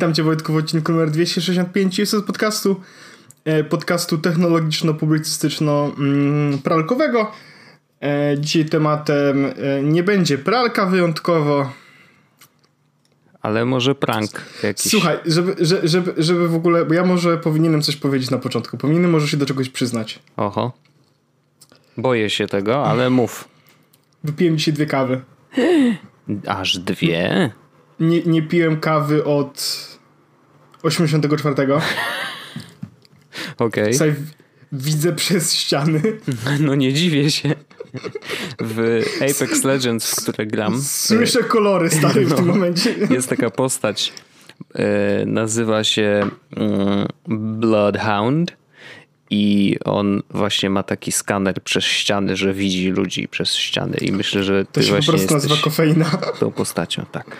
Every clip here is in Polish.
Witam Cię Wojtku w odcinku numer 265 jest z podcastu e, podcastu technologiczno-publicystyczno-pralkowego. E, dzisiaj tematem e, nie będzie pralka wyjątkowo. Ale może prank jakiś. Słuchaj, żeby, żeby, żeby w ogóle, bo ja może powinienem coś powiedzieć na początku. Powinienem może się do czegoś przyznać. Oho. Boję się tego, ale mów. Wypiłem dzisiaj dwie kawy. Aż dwie? Nie, nie piłem kawy od 84. Okej. Okay. Widzę przez ściany. No nie dziwię się. W Apex Legends, w które gram. Słyszę kolory stary no, w tym momencie. Jest taka postać. E, nazywa się mm, Bloodhound. I on właśnie ma taki skaner przez ściany, że widzi ludzi przez ściany. I myślę, że ty to się właśnie po prostu nazywa kofeina. Tą postacią, tak.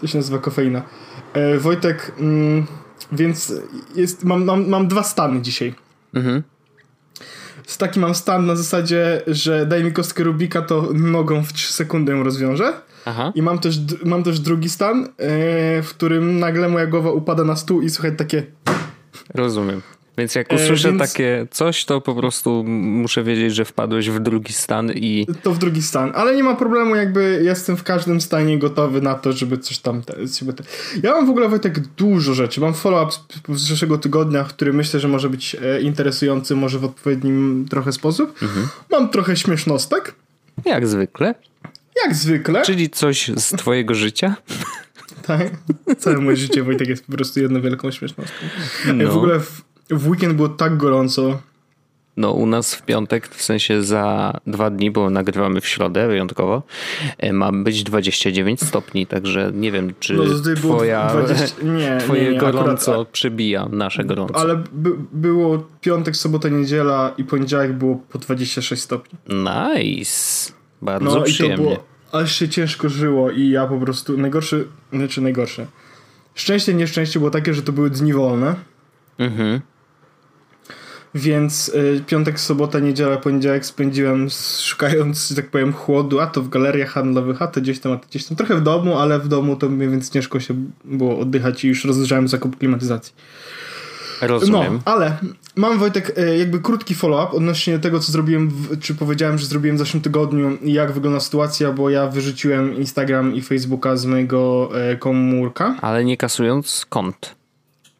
To się nazywa kofeina. E, Wojtek, mm, więc jest, mam, mam, mam dwa stany dzisiaj. Mhm. Z taki mam stan na zasadzie, że daj mi kostkę Rubika, to nogą w 3 sekundy ją rozwiążę. Aha. I mam też, mam też drugi stan, e, w którym nagle moja głowa upada na stół i słuchaj takie... Rozumiem. Więc jak usłyszę e, więc... takie coś, to po prostu muszę wiedzieć, że wpadłeś w drugi stan i... To w drugi stan, ale nie ma problemu, jakby jestem w każdym stanie gotowy na to, żeby coś tam... Żeby te... Ja mam w ogóle Wojtek dużo rzeczy. Mam follow-up z zeszłego tygodnia, który myślę, że może być e, interesujący, może w odpowiednim trochę sposób. Mhm. Mam trochę śmiesznostek. Jak zwykle. Jak zwykle. Czyli coś z twojego życia? tak. Całe moje życie Wojtek jest po prostu jedną wielką śmiesznością. E, no. W ogóle w, w weekend było tak gorąco. No, u nas w piątek, w sensie za dwa dni, bo nagrywamy w środę wyjątkowo, e, ma być 29 stopni, także nie wiem, czy no, twoja, 20... nie, twoje nie, nie, gorąco akurat... przebija nasze gorąco. Ale by, było piątek, sobota, niedziela i poniedziałek było po 26 stopni. Nice. Bardzo no, przyjemnie. I to było, aż się ciężko żyło i ja po prostu, najgorsze, znaczy najgorsze. Szczęście, nieszczęście było takie, że to były dni wolne. Mhm. Więc y, piątek, sobota, niedziela, poniedziałek spędziłem szukając, że tak powiem, chłodu, a to w galeriach handlowych, a to gdzieś tam, a to gdzieś tam. Trochę w domu, ale w domu to mi więc ciężko się było oddychać i już rozważałem zakup klimatyzacji. Rozumiem. No, ale mam Wojtek y, jakby krótki follow-up odnośnie tego, co zrobiłem, w, czy powiedziałem, że zrobiłem w zeszłym tygodniu i jak wygląda sytuacja, bo ja wyrzuciłem Instagram i Facebooka z mojego e, komórka. Ale nie kasując kont.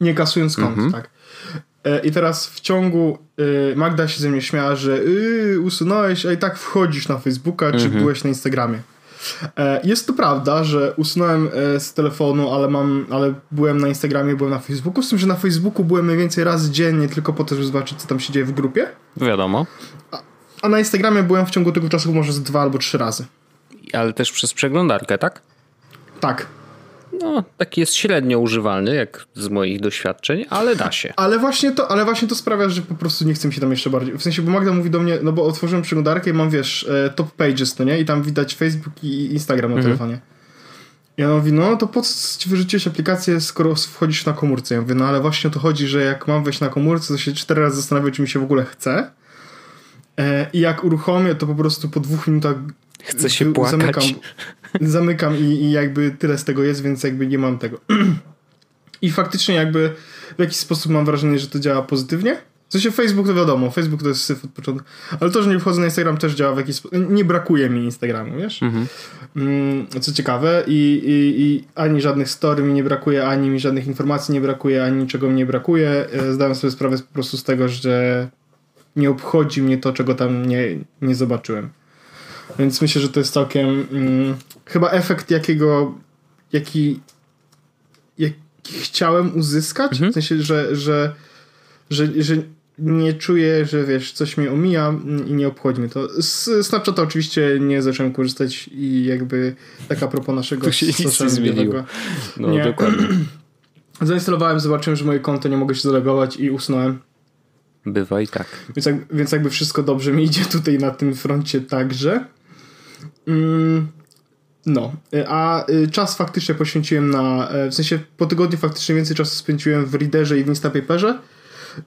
Nie kasując kont, mhm. tak. E, I teraz w ciągu e, Magda się ze mnie śmiała, że yy, usunąłeś, a i tak wchodzisz na Facebooka, czy mhm. byłeś na Instagramie. E, jest to prawda, że usunąłem z telefonu, ale mam, ale byłem na Instagramie, byłem na Facebooku. Z tym, że na Facebooku byłem mniej więcej raz dziennie, tylko po to, żeby zobaczyć, co tam się dzieje w grupie. Wiadomo. A, a na Instagramie byłem w ciągu tego czasu może z dwa albo trzy razy. Ale też przez przeglądarkę, tak? Tak no, taki jest średnio używalny, jak z moich doświadczeń, ale da się. Ale właśnie to, ale właśnie to sprawia, że po prostu nie chcę mi się tam jeszcze bardziej. W sensie, bo Magda mówi do mnie, no bo otworzyłem przeglądarkę i mam, wiesz, e, top pages, to nie? I tam widać Facebook i Instagram na mhm. telefonie. I ona mówi, no to po co ci wyrzuciłeś aplikację, skoro wchodzisz na komórce? Ja mówię, no ale właśnie o to chodzi, że jak mam wejść na komórce, to się cztery razy zastanawiam, czy mi się w ogóle chce. E, I jak uruchomię, to po prostu po dwóch minutach Chce się płakać. Zamykam, zamykam i, i jakby tyle z tego jest, więc jakby nie mam tego. I faktycznie jakby w jakiś sposób mam wrażenie, że to działa pozytywnie. W sensie Facebook to wiadomo, Facebook to jest syf od początku. Ale to, że nie wchodzę na Instagram też działa w jakiś sposób. Nie brakuje mi Instagramu, wiesz? Mhm. Mm, co ciekawe i, i, i, ani żadnych story mi nie brakuje, ani mi żadnych informacji nie brakuje, ani niczego mi nie brakuje. E, zdałem sobie sprawę po prostu z tego, że nie obchodzi mnie to, czego tam nie, nie zobaczyłem. Więc myślę, że to jest całkiem mm, chyba efekt jakiego jaki, jaki chciałem uzyskać. Mhm. W sensie, że, że, że, że nie czuję, że wiesz, coś mnie omija i nie obchodzi mnie to. Z Snapchata oczywiście nie zacząłem korzystać i jakby tak a propos naszego tu się nic nie zmieniło. No nie. dokładnie. Zainstalowałem, zobaczyłem, że moje konto nie mogę się zalogować i usnąłem. Bywa i tak. Więc, jak, więc jakby wszystko dobrze mi idzie tutaj na tym froncie także. Mm, no, a y, czas faktycznie poświęciłem na, e, w sensie po tygodniu faktycznie więcej czasu spędziłem w Readerze i w Instapaperze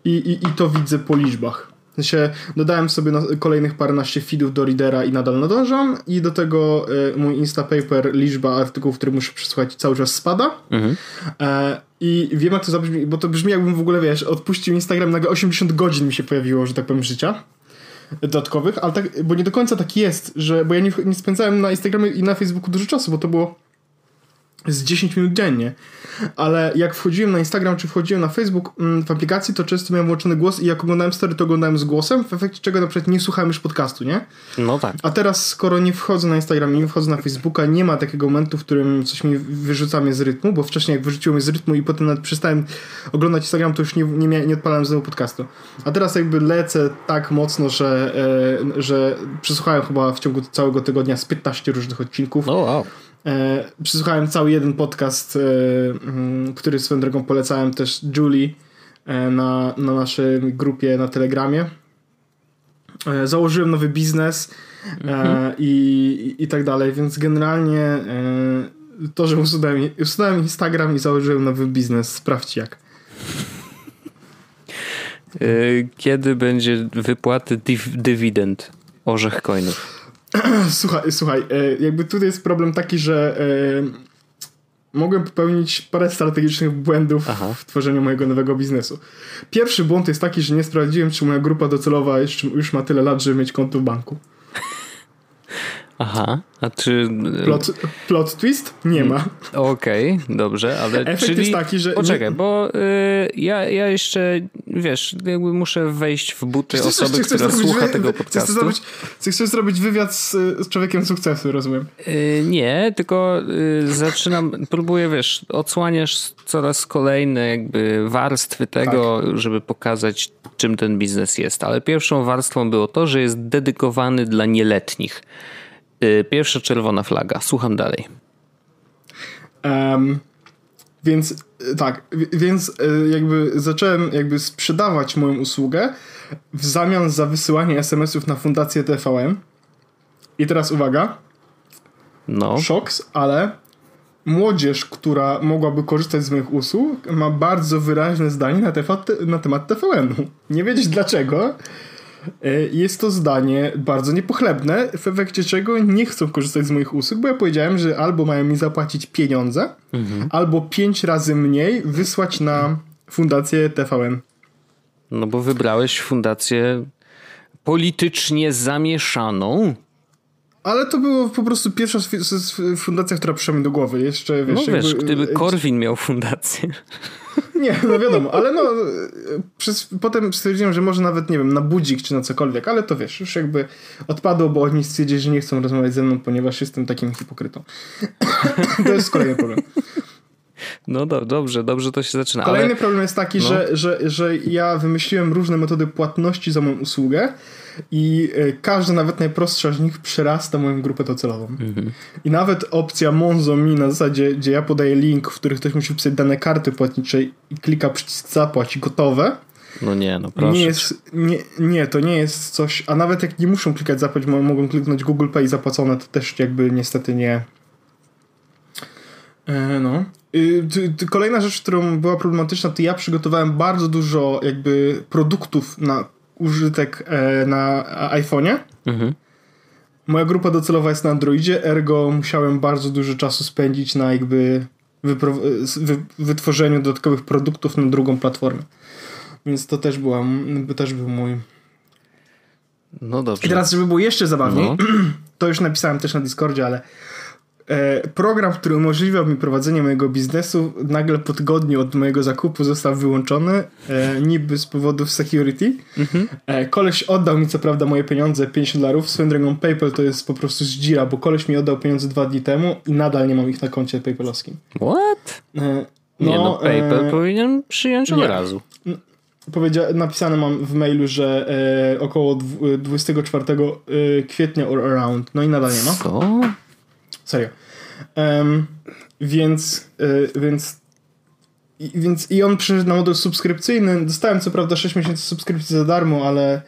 i, i, i to widzę po liczbach. Sensie dodałem sobie kolejnych paręnaście feedów do readera i nadal nadążam i do tego y, mój Instapaper, liczba artykułów, które muszę przesłuchać cały czas spada. Mhm. E, I wiem jak to zabrzmi, bo to brzmi jakbym w ogóle, wiesz, odpuścił Instagram, nagle 80 godzin mi się pojawiło, że tak powiem, życia dodatkowych, ale tak, bo nie do końca tak jest, że, bo ja nie, nie spędzałem na Instagramie i na Facebooku dużo czasu, bo to było z 10 minut dziennie. Ale jak wchodziłem na Instagram czy wchodziłem na Facebook mm, w aplikacji, to często miałem włączony głos i jak oglądałem story, to oglądałem z głosem, w efekcie czego na przykład nie słuchałem już podcastu, nie? No tak. A teraz, skoro nie wchodzę na Instagram i nie wchodzę na Facebooka, nie ma takiego momentu, w którym coś mi wyrzuca mnie z rytmu, bo wcześniej jak wyrzuciło mnie z rytmu i potem nawet przestałem oglądać Instagram, to już nie, nie, nie odpalałem znowu podcastu. A teraz jakby lecę tak mocno, że, e, że przesłuchałem chyba w ciągu całego tygodnia z 15 różnych odcinków. Oh, wow. E, przysłuchałem cały jeden podcast, e, mm, który swoją drogą polecałem też Julie e, na, na naszej grupie na Telegramie. E, założyłem nowy biznes mhm. i, i, tak dalej, więc generalnie e, to, że usunąłem, usunąłem Instagram i założyłem nowy biznes, sprawdź jak. E, kiedy będzie wypłaty dywidend orzech coinów? słuchaj, słuchaj, e, jakby tutaj jest problem taki, że e, mogłem popełnić parę strategicznych błędów Aha. w tworzeniu mojego nowego biznesu. Pierwszy błąd jest taki, że nie sprawdziłem, czy moja grupa docelowa już, już ma tyle lat, żeby mieć konto w banku. Aha, a czy... E, plot, plot twist? Nie ma. Okej, okay, dobrze, ale Efekt czyli... jest taki, że... Poczekaj, bo y, ja, ja jeszcze, wiesz, jakby muszę wejść w buty chcesz, osoby, chcesz, która chcesz słucha wy... tego podcastu. Chcesz zrobić, chcesz zrobić wywiad z, z człowiekiem sukcesu, rozumiem? Y, nie, tylko y, zaczynam, próbuję, wiesz, odsłaniasz coraz kolejne jakby warstwy tego, tak. żeby pokazać, czym ten biznes jest. Ale pierwszą warstwą było to, że jest dedykowany dla nieletnich. Y, pierwsza czerwona flaga. Słucham dalej. Um, więc y, tak, więc y, jakby zacząłem jakby sprzedawać moją usługę w zamian za wysyłanie SMS-ów na fundację TVM. I teraz uwaga. No. Szoks, ale młodzież, która mogłaby korzystać z moich usług, ma bardzo wyraźne zdanie na temat, na temat TVN-u. Nie wiedzieć dlaczego, jest to zdanie bardzo niepochlebne, w efekcie czego nie chcą korzystać z moich usług, bo ja powiedziałem, że albo mają mi zapłacić pieniądze, mhm. albo pięć razy mniej wysłać na fundację TVN. No bo wybrałeś fundację politycznie zamieszaną. Ale to było po prostu pierwsza fundacja, która przyszła mi do głowy. Jeszcze, wiesz, no wiesz, jakby... gdyby Korwin miał fundację. Nie, no wiadomo, ale no przez, potem stwierdziłem, że może nawet, nie wiem, na budzik czy na cokolwiek, ale to wiesz, już jakby odpadło, bo oni stwierdzili, że nie chcą rozmawiać ze mną, ponieważ jestem takim hipokrytą. to jest kolejny problem. No do, dobrze, dobrze to się zaczyna. Kolejny ale... problem jest taki, no. że, że, że ja wymyśliłem różne metody płatności za moją usługę i e, każda, nawet najprostsza z nich przerasta moją grupę docelową. Mhm. I nawet opcja Monzo Mi na zasadzie, gdzie ja podaję link, w którym ktoś musi wpisać dane karty płatniczej i klika przycisk zapłać i gotowe. No nie, no proszę. Nie, jest, nie, nie, to nie jest coś, a nawet jak nie muszą klikać zapłać, mogą kliknąć Google Pay zapłacone, to też jakby niestety nie. E, no. Y, kolejna rzecz, którą była problematyczna, to ja przygotowałem bardzo dużo jakby produktów na użytek e, na iPhone'ie. Mhm. Moja grupa docelowa jest na Androidzie, ergo musiałem bardzo dużo czasu spędzić na jakby wytworzeniu dodatkowych produktów na drugą platformę. Więc to też, była, też był mój. No dobrze. I teraz, żeby było jeszcze zabawniej, no. to już napisałem też na Discordzie, ale E, program, który umożliwiał mi prowadzenie mojego biznesu, nagle po tygodniu od mojego zakupu został wyłączony, e, niby z powodów security. Mhm. E, koleś oddał mi co prawda moje pieniądze, 50 dolarów. Swoją drogą PayPal to jest po prostu zdzira, bo koleś mi oddał pieniądze dwa dni temu i nadal nie mam ich na koncie PayPalowskim. What? E, no, nie no, PayPal e, powinien przyjąć od razu. Powiedzia- napisane mam w mailu, że e, około 24 kwietnia or around. No i nadal nie ma. Co? Serio. Um, więc, y, więc, i, więc i on przyszedł na model subskrypcyjny. Dostałem co prawda 6 miesięcy subskrypcji za darmo, ale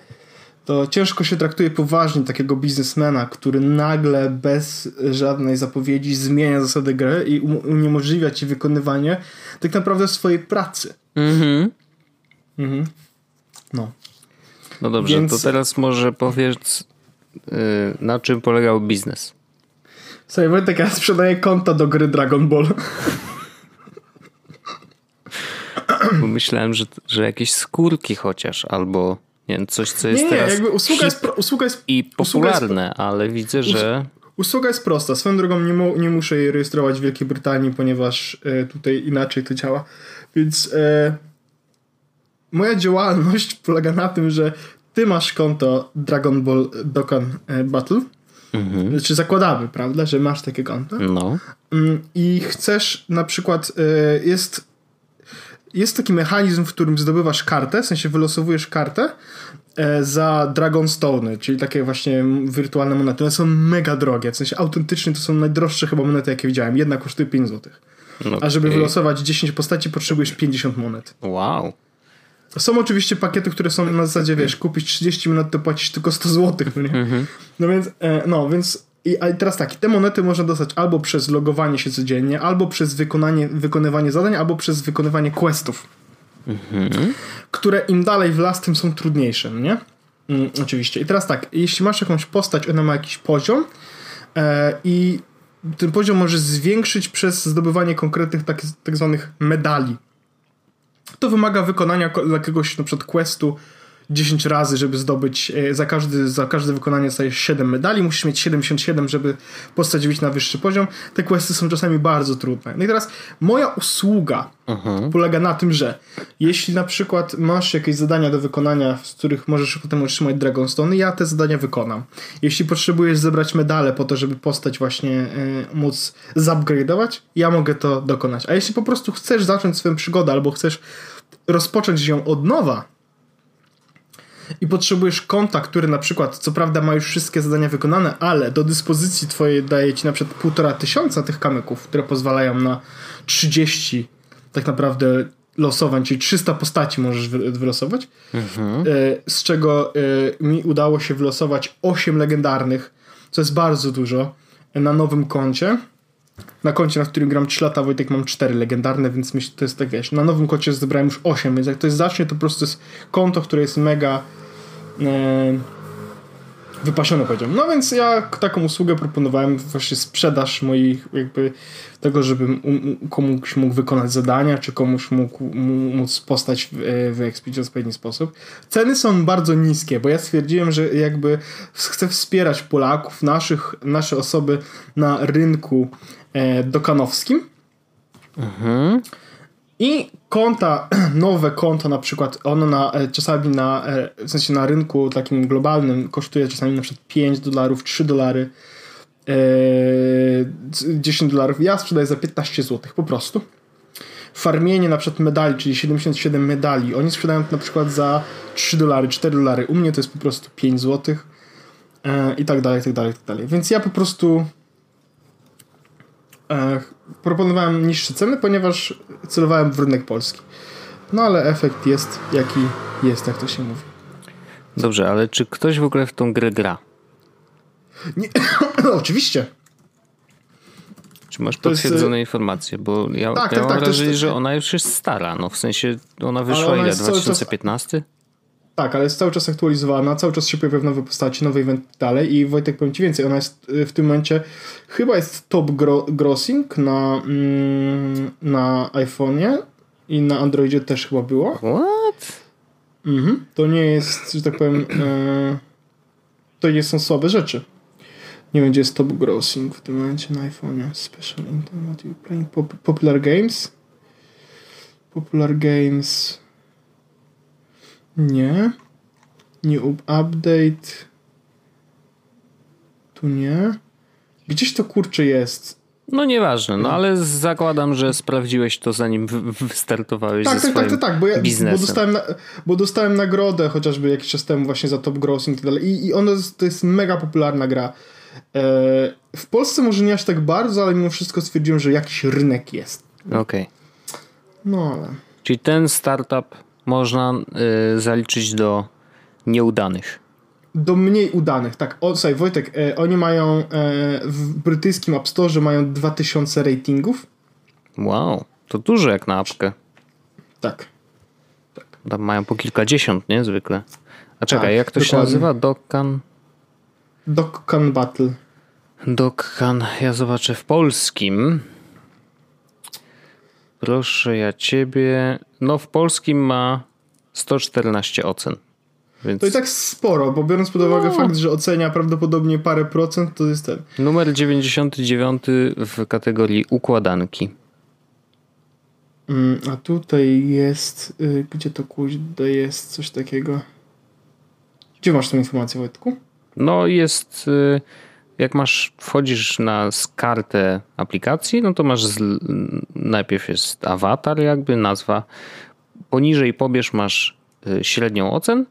to ciężko się traktuje poważnie takiego biznesmena, który nagle bez żadnej zapowiedzi zmienia zasady gry i uniemożliwia ci wykonywanie tak naprawdę swojej pracy. Mhm. Mhm. No. No dobrze, Więc... to teraz może powiedz, yy, na czym polegał biznes? Słuchaj, Wojtek, ja sprzedaję konta do gry Dragon Ball. Bo myślałem, że, że jakieś skórki chociaż, albo nie wiem, coś, co jest nie, nie, teraz jakby usługa jest, usługa jest i popularne, jest, ale widzę, że... Usługa jest prosta. Swoją drogą nie, mu, nie muszę jej rejestrować w Wielkiej Brytanii, ponieważ e, tutaj inaczej to działa. Więc e, moja działalność polega na tym, że ty masz konto Dragon Ball Dokkan e, Battle. Mhm. Znaczy zakładamy, prawda, że masz takie konto. No. Mm, I chcesz na przykład, e, jest jest taki mechanizm, w którym zdobywasz kartę, w sensie wylosowujesz kartę e, za Dragonstone, czyli takie właśnie wirtualne monety. One są mega drogie, w sensie autentycznie to są najdroższe chyba monety, jakie widziałem. Jedna kosztuje 5 zł. Okay. A żeby wylosować 10 postaci, potrzebujesz 50 monet. Wow. Są oczywiście pakiety, które są na zasadzie, wiesz, kupić 30 minut, to płacisz tylko 100 zł, no nie? Mhm. No więc, e, no, więc i a teraz tak, te monety można dostać albo przez logowanie się codziennie, albo przez wykonanie, wykonywanie zadań, albo przez wykonywanie questów. Mhm. Które im dalej w las, tym są trudniejsze, nie? Mm, oczywiście. I teraz tak, jeśli masz jakąś postać, ona ma jakiś poziom e, i ten poziom możesz zwiększyć przez zdobywanie konkretnych tak, tak zwanych medali. To wymaga wykonania jakiegoś na przykład questu 10 razy, żeby zdobyć, e, za, każdy, za każde wykonanie dostajesz 7 medali, musisz mieć 77, żeby postać wyjść na wyższy poziom. Te questy są czasami bardzo trudne. No i teraz moja usługa uh-huh. polega na tym, że jeśli na przykład masz jakieś zadania do wykonania, z których możesz potem otrzymać Dragonstone, ja te zadania wykonam. Jeśli potrzebujesz zebrać medale po to, żeby postać właśnie y, móc zupgrade'ować, ja mogę to dokonać. A jeśli po prostu chcesz zacząć swoją przygodę albo chcesz rozpocząć ją od nowa, i potrzebujesz konta, który na przykład, co prawda ma już wszystkie zadania wykonane, ale do dyspozycji twojej daje ci na przykład półtora tysiąca tych kamyków, które pozwalają na 30 tak naprawdę losowań, czyli 300 postaci możesz wylosować, mhm. E, z czego e, mi udało się wylosować 8 legendarnych, co jest bardzo dużo, na nowym koncie. Na koncie, na którym gram 3 lata, Wojtek, mam 4 legendarne, więc myślę, to jest tak, wiesz, na nowym koncie zebrałem już 8, więc jak to jest zacznie, to po prostu jest konto, które jest mega wypasione powiedziałem. No więc ja taką usługę proponowałem, właśnie sprzedaż moich jakby tego, żebym komuś mógł wykonać zadania, czy komuś mógł móc postać wyekspić w odpowiedni sposób. Ceny są bardzo niskie, bo ja stwierdziłem, że jakby chcę wspierać Polaków, naszych, nasze osoby na rynku e, dokanowskim. Mhm. I konta, nowe konto na przykład, ono na, e, czasami na, e, w sensie na rynku takim globalnym kosztuje czasami na przykład 5 dolarów, 3 dolary, 10 e, dolarów. Ja sprzedaję za 15 zł, po prostu. Farmienie na przykład medali, czyli 77 medali, oni sprzedają na przykład za 3 dolary, 4 dolary. U mnie to jest po prostu 5 zł i tak dalej, i tak dalej, i tak dalej. Więc ja po prostu proponowałem niższe ceny, ponieważ celowałem w rynek polski. No ale efekt jest jaki jest, jak to się mówi. Dobrze, ale czy ktoś w ogóle w tą grę gra? Nie, oczywiście. Czy masz to potwierdzone jest... informacje? Bo ja, tak, ja tak, mam tak, wrażenie, jest... że ona już jest stara. No w sensie ona wyszła ona ile? 2015? Czas... Tak, ale jest cały czas aktualizowana, cały czas się pojawiają nowe postaci, nowe eventy dalej i Wojtek powiem Ci więcej, ona jest y, w tym momencie chyba jest top gro grossing na, mm, na iPhone'ie i na Androidzie też chyba było. What? Mhm. To nie jest, że tak powiem, e, to nie są słabe rzeczy. Nie wiem, gdzie jest top grossing w tym momencie na iPhone'ie. Special Internet Playing Popular Games. Popular Games nie. Nie update. Tu nie. Gdzieś to kurczę jest. No nieważne, no ale zakładam, że sprawdziłeś to zanim wystartowałeś tak, ze tak, tak, tak, tak, bo ja, biznesem. Bo dostałem, na, bo dostałem nagrodę chociażby jakiś czas temu właśnie za top grossing i tak dalej. I, i ono to jest mega popularna gra. E, w Polsce może nie aż tak bardzo, ale mimo wszystko stwierdziłem, że jakiś rynek jest. Okej. Okay. No ale... Czyli ten startup można y, zaliczyć do nieudanych. Do mniej udanych, tak. O, słuchaj, Wojtek, e, oni mają e, w brytyjskim App Store mają 2000 ratingów. Wow, to dużo jak na apkę. Tak. tak. Tam mają po kilkadziesiąt, nie? Zwykle. A czekaj, tak, jak to dokładnie. się nazywa? Dokkan? Dokkan Battle. Dokkan, ja zobaczę w polskim. Proszę ja ciebie. No w polskim ma 114 ocen. Więc... To i tak sporo, bo biorąc pod uwagę no. fakt, że ocenia prawdopodobnie parę procent, to jest ten. Numer 99 w kategorii układanki. Mm, a tutaj jest. Y, gdzie to kuźda jest coś takiego? Gdzie masz tą informację, Wojtku? No jest. Y, jak masz, wchodzisz na kartę aplikacji, no to masz z, najpierw jest awatar, jakby nazwa. Poniżej pobierz masz y, średnią ocen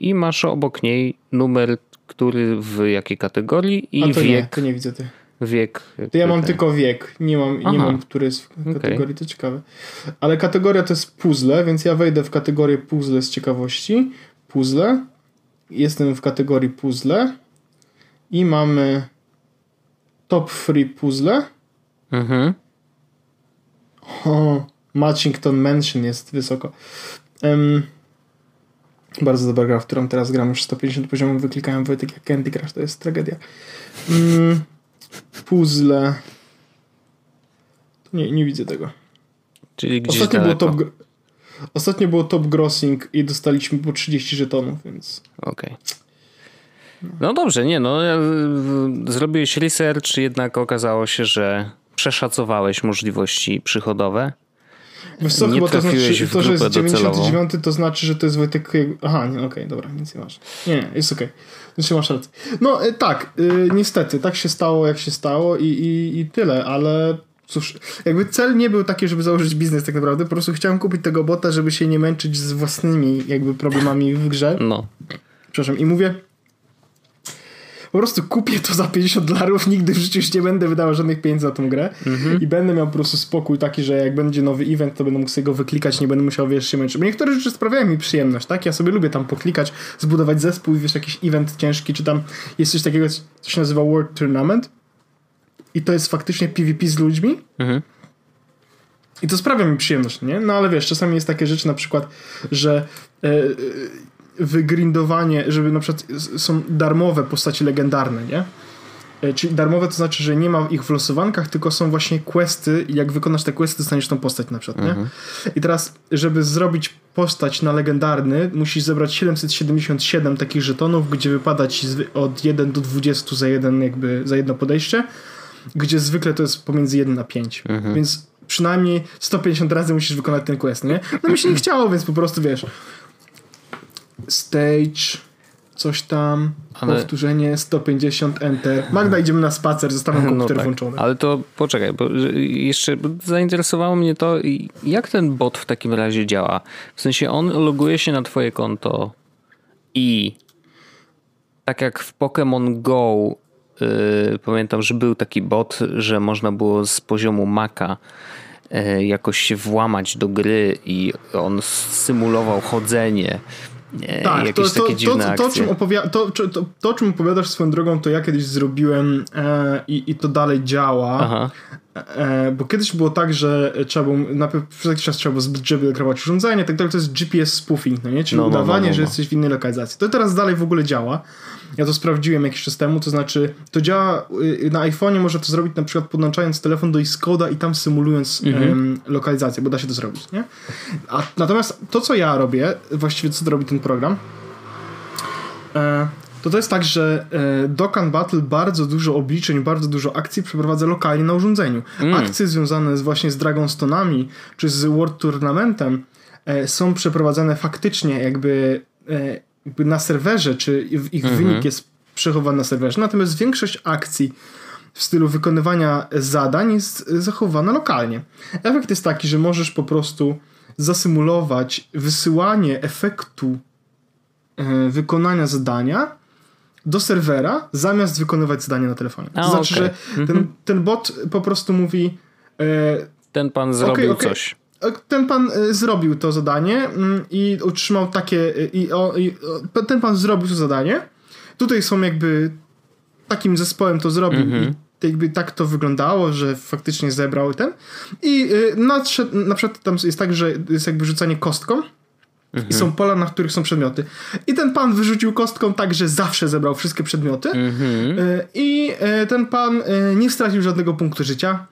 i masz obok niej numer, który w jakiej kategorii i A to wiek. Nie, to nie widzę ty. Wiek. To ja mam tylko wiek, nie mam, nie mam który jest w kategorii, okay. to ciekawe. Ale kategoria to jest puzzle, więc ja wejdę w kategorię puzzle z ciekawości. Puzzle. Jestem w kategorii puzzle i mamy top free puzzle. Mhm. O, Matchington Mansion jest wysoko. Um, bardzo dobra gra, w którą teraz gram już 150 poziomów, wyklikałem Wojtek jak Candy Crush, to jest tragedia. Um, puzzle. Nie, nie widzę tego. Czyli gdzieś Ostatnio było, top, ostatnio było top grossing i dostaliśmy po 30 żetonów, więc... Okej. Okay. No dobrze, nie no, zrobiłeś research, jednak okazało się, że przeszacowałeś możliwości przychodowe. Wiesz co, nie chyba to znaczy, to, że jest 99 to znaczy, że to jest Wojtek... Aha, nie, okej, okay, dobra, nic nie masz. Nie, jest okej. Okay. Znaczy masz rację. No e, tak, y, niestety, tak się stało jak się stało i, i, i tyle, ale cóż, jakby cel nie był taki, żeby założyć biznes tak naprawdę, po prostu chciałem kupić tego bota, żeby się nie męczyć z własnymi jakby problemami w grze. No. Przepraszam, i mówię, po prostu kupię to za 50 dolarów, nigdy w życiu już nie będę wydawał żadnych pieniędzy na tą grę mhm. i będę miał po prostu spokój taki, że jak będzie nowy event, to będę mógł sobie go wyklikać, nie będę musiał, wiesz, się męczyć. Bo niektóre rzeczy sprawiają mi przyjemność, tak? Ja sobie lubię tam poklikać, zbudować zespół, wiesz, jakiś event ciężki, czy tam jest coś takiego, co się nazywa World Tournament i to jest faktycznie PvP z ludźmi. Mhm. I to sprawia mi przyjemność, nie? No ale wiesz, czasami jest takie rzeczy na przykład, że yy, wygrindowanie, żeby na przykład są darmowe postacie legendarne, nie? E, czyli darmowe to znaczy, że nie ma ich w losowankach, tylko są właśnie questy i jak wykonasz te questy, dostaniesz tą postać na przykład, mhm. nie? I teraz, żeby zrobić postać na legendarny, musisz zebrać 777 takich żetonów, gdzie wypadać od 1 do 20 za jeden jakby, za jedno podejście, gdzie zwykle to jest pomiędzy 1 a 5. Mhm. Więc przynajmniej 150 razy musisz wykonać ten quest, nie? No mi się nie chciało, więc po prostu wiesz, stage, coś tam, ale... powtórzenie 150 enter. Magda, idziemy na spacer, zostawiam no komputer no tak. włączony. Ale to poczekaj, bo jeszcze zainteresowało mnie to, jak ten bot w takim razie działa. W sensie on loguje się na twoje konto i tak jak w Pokémon Go yy, pamiętam, że był taki bot, że można było z poziomu Maka yy, jakoś się włamać do gry i on symulował chodzenie tak, jakieś to, to, takie dziwne to, to, to, czym to, to, to, czym opowiadasz swoją drogą, to ja kiedyś zrobiłem e, i, i to dalej działa. Aha. E, bo kiedyś było tak, że trzeba było, najpierw przez jakiś czas trzeba było zbyt urządzenie, tak dalej, to jest GPS spoofing, no nie? Czyli no, no, udawanie, no, no, że no. jesteś w innej lokalizacji. To teraz dalej w ogóle działa. Ja to sprawdziłem jakiś czas temu, to znaczy to działa y, na iPhone'ie, może to zrobić na przykład podłączając telefon do Xcode'a i tam symulując mhm. um, lokalizację, bo da się to zrobić, nie? A, natomiast to, co ja robię, właściwie co robi ten program, e, to to jest tak, że e, Dokkan Battle bardzo dużo obliczeń, bardzo dużo akcji przeprowadza lokalnie na urządzeniu. Mm. Akcje związane z, właśnie z Dragonstone czy z World Tournamentem e, są przeprowadzane faktycznie jakby e, jakby na serwerze, czy ich mhm. wynik jest przechowany na serwerze. Natomiast większość akcji w stylu wykonywania zadań jest zachowana lokalnie. Efekt jest taki, że możesz po prostu zasymulować wysyłanie efektu e, wykonania zadania do serwera, zamiast wykonywać zadanie na telefonie. To A, znaczy, okay. że ten, mhm. ten bot po prostu mówi e, ten pan zrobił okay, okay. coś ten pan e, zrobił to zadanie mm, i utrzymał takie. E, I, o, i ten pan zrobił to zadanie. Tutaj są jakby takim zespołem to zrobił mm-hmm. i jakby tak to wyglądało, że faktycznie zebrał ten. I e, nadszedł, na przykład tam jest tak, że jest jakby rzucanie kostką Mhm. I są pola, na których są przedmioty. I ten pan wyrzucił kostką tak, że zawsze zebrał wszystkie przedmioty. Mhm. E, I e, ten pan e, nie stracił żadnego punktu życia.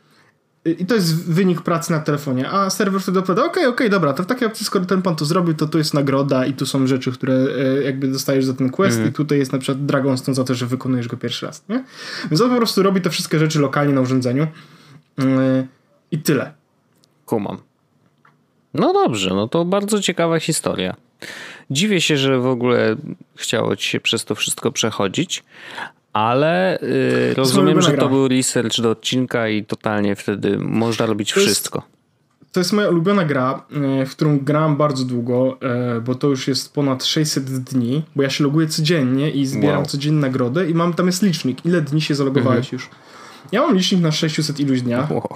I to jest wynik pracy na telefonie. A serwer wtedy odpowiada, okej, okay, okej, okay, dobra, to w takiej opcji, skoro ten pan to zrobił, to tu jest nagroda i tu są rzeczy, które jakby dostajesz za ten quest mm. i tutaj jest na przykład Dragonstone za to, że wykonujesz go pierwszy raz, nie? Więc on po prostu robi te wszystkie rzeczy lokalnie na urządzeniu i tyle. Kumam. No dobrze, no to bardzo ciekawa historia. Dziwię się, że w ogóle chciało ci się przez to wszystko przechodzić, ale yy, rozumiem, że to był research do odcinka i totalnie wtedy można robić to wszystko. Jest, to jest moja ulubiona gra, y, w którą gram bardzo długo, y, bo to już jest ponad 600 dni, bo ja się loguję codziennie i zbieram wow. codziennie nagrodę i mam tam jest licznik, ile dni się zalogowałeś mhm. już. Ja mam licznik na 600 iluś dniach. Wow.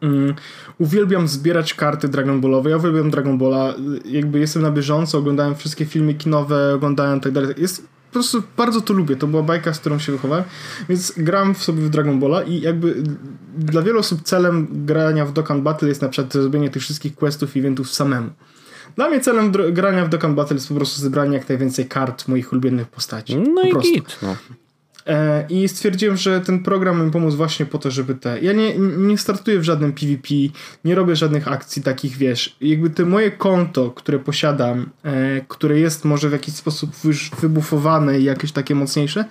Mm, uwielbiam zbierać karty Dragon Ballowe. Ja uwielbiam Dragon Balla. Jakby jestem na bieżąco, oglądałem wszystkie filmy kinowe, oglądałem tak dalej. Jest, po prostu bardzo to lubię. To była bajka, z którą się wychowałem. Więc gram w sobie w Dragon Balla i jakby dla wielu osób celem grania w Dokkan Battle jest na przykład zrobienie tych wszystkich questów i eventów samemu. Dla mnie celem grania w Dokkan Battle jest po prostu zebranie jak najwięcej kart moich ulubionych postaci. No po i prostu. git. No. E, I stwierdziłem, że ten program mi pomógł właśnie po to, żeby te. Ja nie, nie startuję w żadnym PvP, nie robię żadnych akcji takich, wiesz. Jakby te moje konto, które posiadam, e, które jest może w jakiś sposób już wybufowane i jakieś takie mocniejsze,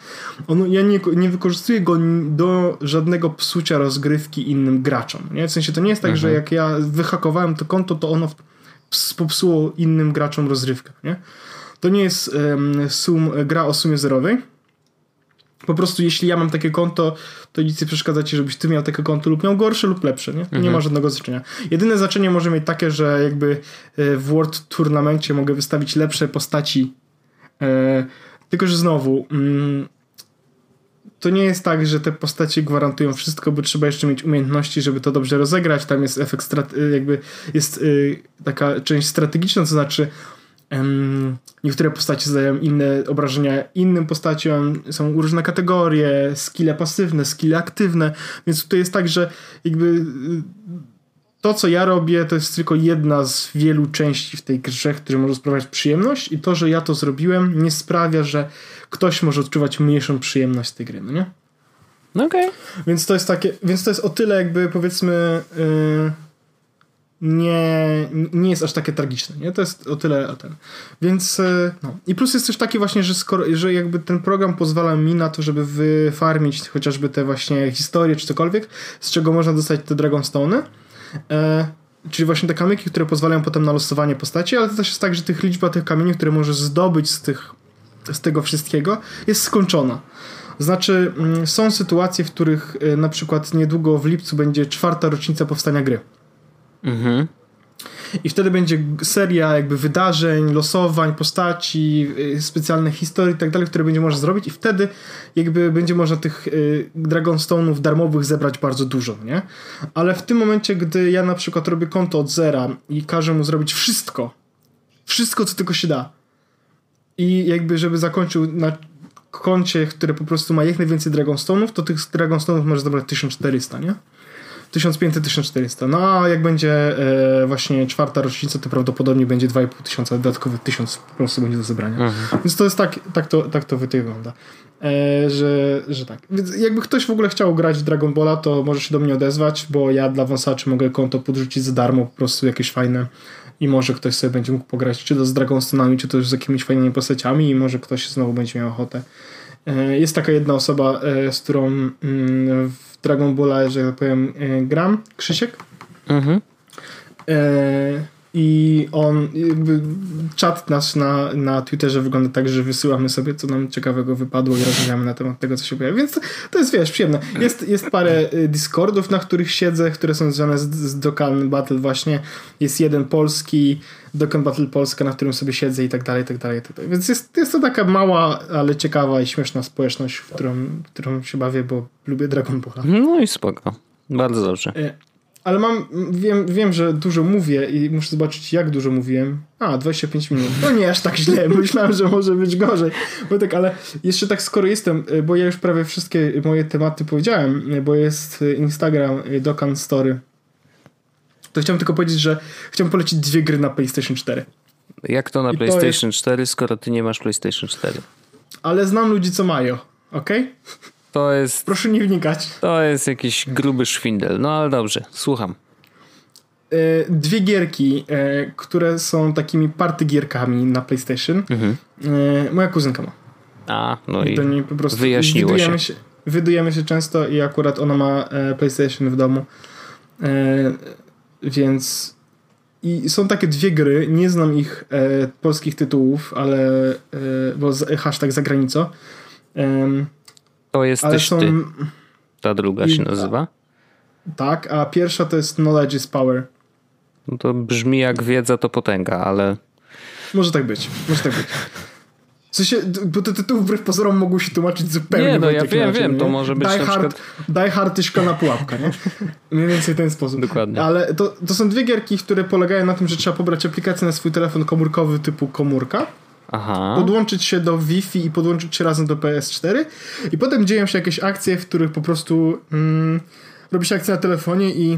ono, ja nie, nie wykorzystuję go do żadnego psucia rozgrywki innym graczom. Nie? W sensie to nie jest tak, mhm. że jak ja wyhakowałem to konto, to ono popsuło innym graczom rozrywkę. Nie? To nie jest um, sum, gra o sumie zerowej po prostu jeśli ja mam takie konto, to nic nie przeszkadza ci, żebyś ty miał takie konto lub miał gorsze lub lepsze, nie? Mhm. Nie ma żadnego znaczenia. Jedyne znaczenie może mieć takie, że jakby e, w World Tournamencie mogę wystawić lepsze postaci, e, tylko że znowu mm, to nie jest tak, że te postacie gwarantują wszystko, bo trzeba jeszcze mieć umiejętności, żeby to dobrze rozegrać. Tam jest efekt, jakby jest taka część strategiczna, to znaczy Niektóre postacie zadają inne obrażenia innym postaciom, są różne kategorie, skille pasywne, skille aktywne, więc tutaj jest tak, że jakby y, to, co ja robię, to jest tylko jedna z wielu części w tej grze, które może sprawiać przyjemność i to, że ja to zrobiłem, nie sprawia, że ktoś może odczuwać mniejszą przyjemność z tej gry, no nie? Okej. Okay. Więc to jest takie, więc to jest o tyle jakby powiedzmy... Yy, nie, nie jest aż takie tragiczne, nie? To jest o tyle o ten. Więc e, no. I plus jest też taki właśnie, że, skoro, że jakby ten program pozwala mi na to, żeby wyfarmić chociażby te właśnie historie czy cokolwiek, z czego można dostać te Dragonstone. E, czyli właśnie te kamyki, które pozwalają potem na losowanie postaci, ale to też jest tak, że tych liczba tych kamieni, które możesz zdobyć z, tych, z tego wszystkiego, jest skończona. Znaczy, mm, są sytuacje, w których e, na przykład niedługo w lipcu będzie czwarta rocznica powstania gry. Mhm. I wtedy będzie seria jakby wydarzeń, losowań, postaci, y, specjalnych historii i tak dalej, które będzie można zrobić i wtedy jakby będzie można tych y, Dragonstone'ów darmowych zebrać bardzo dużo, nie? Ale w tym momencie, gdy ja na przykład robię konto od zera i każę mu zrobić wszystko, wszystko co tylko się da i jakby żeby zakończył na koncie, które po prostu ma jak najwięcej Dragonstone'ów, to tych Dragonstone'ów może zebrać 1400, nie? 1500-1400. No a jak będzie e, właśnie czwarta rocznica, to prawdopodobnie będzie 2500, dodatkowy 1000 po prostu będzie do zebrania. Mhm. Więc to jest tak, tak to, tak to wygląda. E, że, że tak. Więc jakby ktoś w ogóle chciał grać w Dragon Balla, to może się do mnie odezwać, bo ja dla wąsaczy mogę konto podrzucić za darmo, po prostu jakieś fajne i może ktoś sobie będzie mógł pograć, czy to z Dragonstonami, czy to z jakimiś fajnymi postaciami i może ktoś znowu będzie miał ochotę. E, jest taka jedna osoba, e, z którą mm, Dragon Balla, że tak powiem, e, gram, Krzysiek. Mhm. E, I on, jakby czat nasz na, na Twitterze wygląda tak, że wysyłamy sobie, co nam ciekawego wypadło i rozmawiamy na temat tego, co się pojawia. Więc to, to jest, wiesz, przyjemne. Jest, jest parę e, Discordów, na których siedzę, które są związane z, z Dokkan Battle właśnie. Jest jeden polski, Dokkan Battle Polska, na którym sobie siedzę i tak dalej, i tak dalej, i tak dalej. Więc jest, jest to taka mała, ale ciekawa i śmieszna społeczność, w którą, w którą się bawię, bo lubię Dragon Balla. No i spoko. Bardzo dobrze. Ale mam, wiem, wiem, że dużo mówię i muszę zobaczyć, jak dużo mówiłem. A, 25 minut. No nie aż tak źle. Myślałem, że może być gorzej. Bo tak, ale jeszcze tak skoro jestem, e, bo ja już prawie wszystkie moje tematy powiedziałem, e, bo jest Instagram Dokan Story to chciałem tylko powiedzieć, że chciałem polecić dwie gry na PlayStation 4. Jak to na I PlayStation jest... 4, skoro ty nie masz PlayStation 4? Ale znam ludzi, co mają, ok? To jest... Proszę nie wnikać. To jest jakiś gruby szwindel. No ale dobrze, słucham. E, dwie gierki, e, które są takimi party gierkami na PlayStation. Mhm. E, moja kuzynka ma. A, no i, i po prostu wyjaśniło się. się. Wydujemy się często i akurat ona ma PlayStation w domu. Więc i są takie dwie gry, nie znam ich e, polskich tytułów, ale e, bo z, hashtag za granicą. E, to jesteś są, ty. Ta druga i, się nazywa? tak, a pierwsza to jest Knowledge is Power. No to brzmi jak wiedza to potęga, ale... Może tak być, może tak być. W sensie, bo te tytuły wbrew pozorom mogą się tłumaczyć zupełnie Nie, no ja wiem, wiem, nie? to może być Die na Hard, przykład... Die Hard i Szkolna Pułapka, nie? Mniej więcej w ten sposób. Dokładnie. Ale to, to są dwie gierki, które polegają na tym, że trzeba pobrać aplikację na swój telefon komórkowy typu komórka, Aha. podłączyć się do Wi-Fi i podłączyć się razem do PS4 i potem dzieją się jakieś akcje, w których po prostu mm, robi się akcja na telefonie i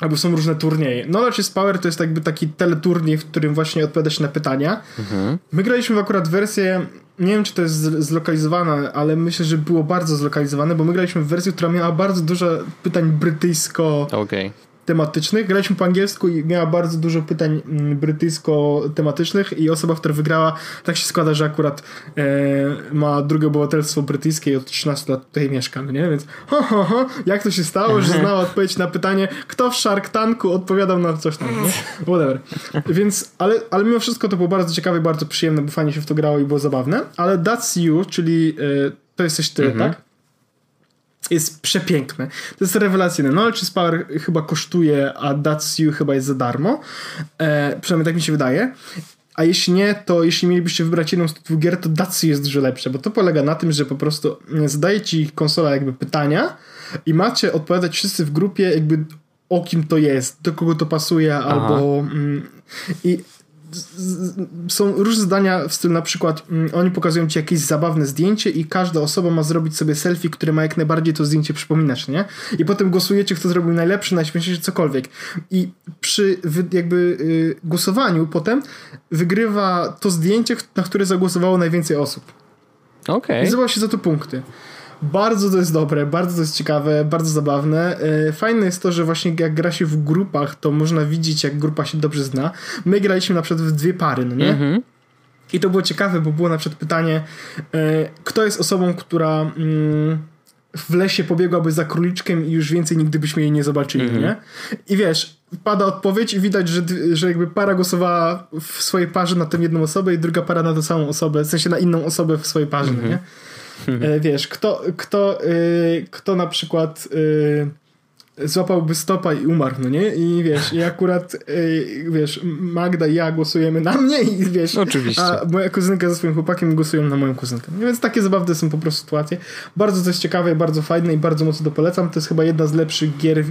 albo są różne turnieje. Knowledge is Power to jest jakby taki teleturniej, w którym właśnie odpowiadasz na pytania. Mhm. My graliśmy w akurat wersję, nie wiem czy to jest zlokalizowane, ale myślę, że było bardzo zlokalizowane, bo my graliśmy w wersję, która miała bardzo dużo pytań brytyjsko... Okay tematycznych. Graliśmy po angielsku i miała bardzo dużo pytań mm, brytyjsko-tematycznych i osoba, która wygrała, tak się składa, że akurat e, ma drugie obywatelstwo brytyjskie i od 13 lat tutaj mieszka, no nie? Więc ho, ho, ho, jak to się stało, że znała odpowiedź na pytanie, kto w Shark Tanku odpowiadał na coś tam, nie? Whatever. Więc, ale, ale mimo wszystko to było bardzo ciekawe i bardzo przyjemne, bo fajnie się w to grało i było zabawne, ale That's You, czyli e, to jesteś ty, mhm. tak? Jest przepiękne. To jest rewelacyjne. Knowledge is Power chyba kosztuje, a That's You chyba jest za darmo. E, przynajmniej tak mi się wydaje. A jeśli nie, to jeśli mielibyście wybrać jedną z tych dwóch gier, to Datsy jest dużo lepsze, bo to polega na tym, że po prostu zadaje ci konsola jakby pytania i macie odpowiadać wszyscy w grupie jakby o kim to jest, do kogo to pasuje, Aha. albo... Mm, I są różne zdania w stylu na przykład mm, oni pokazują ci jakieś zabawne zdjęcie i każda osoba ma zrobić sobie selfie, które ma jak najbardziej to zdjęcie przypominać, nie? I potem głosujecie, kto zrobił najlepszy, najśmieszniejszy, cokolwiek. I przy jakby y, głosowaniu potem wygrywa to zdjęcie, na które zagłosowało najwięcej osób. Okej. Okay. I zdobywa się za to punkty. Bardzo to jest dobre, bardzo to jest ciekawe, bardzo zabawne. E, fajne jest to, że właśnie jak gra się w grupach, to można widzieć, jak grupa się dobrze zna. My graliśmy na przykład w dwie pary, no nie? Mhm. I to było ciekawe, bo było na przykład pytanie, e, kto jest osobą, która mm, w lesie pobiegłaby za króliczkiem i już więcej nigdy byśmy jej nie zobaczyli, mhm. nie? I wiesz, pada odpowiedź i widać, że, że jakby para głosowała w swojej parze na tę jedną osobę i druga para na tę samą osobę, w sensie na inną osobę w swojej parze, mhm. nie? E, wiesz, kto, kto, y, kto na przykład y, złapałby stopa i umarł, no nie? I wiesz, i akurat wiesz, Magda i ja głosujemy na mnie i wiesz, Oczywiście. a moja kuzynka ze swoim chłopakiem głosują na moją kuzynkę. No więc takie zabawne są po prostu sytuacje. Bardzo to jest ciekawe, bardzo fajne i bardzo mocno to polecam. To jest chyba jedna z lepszych gier,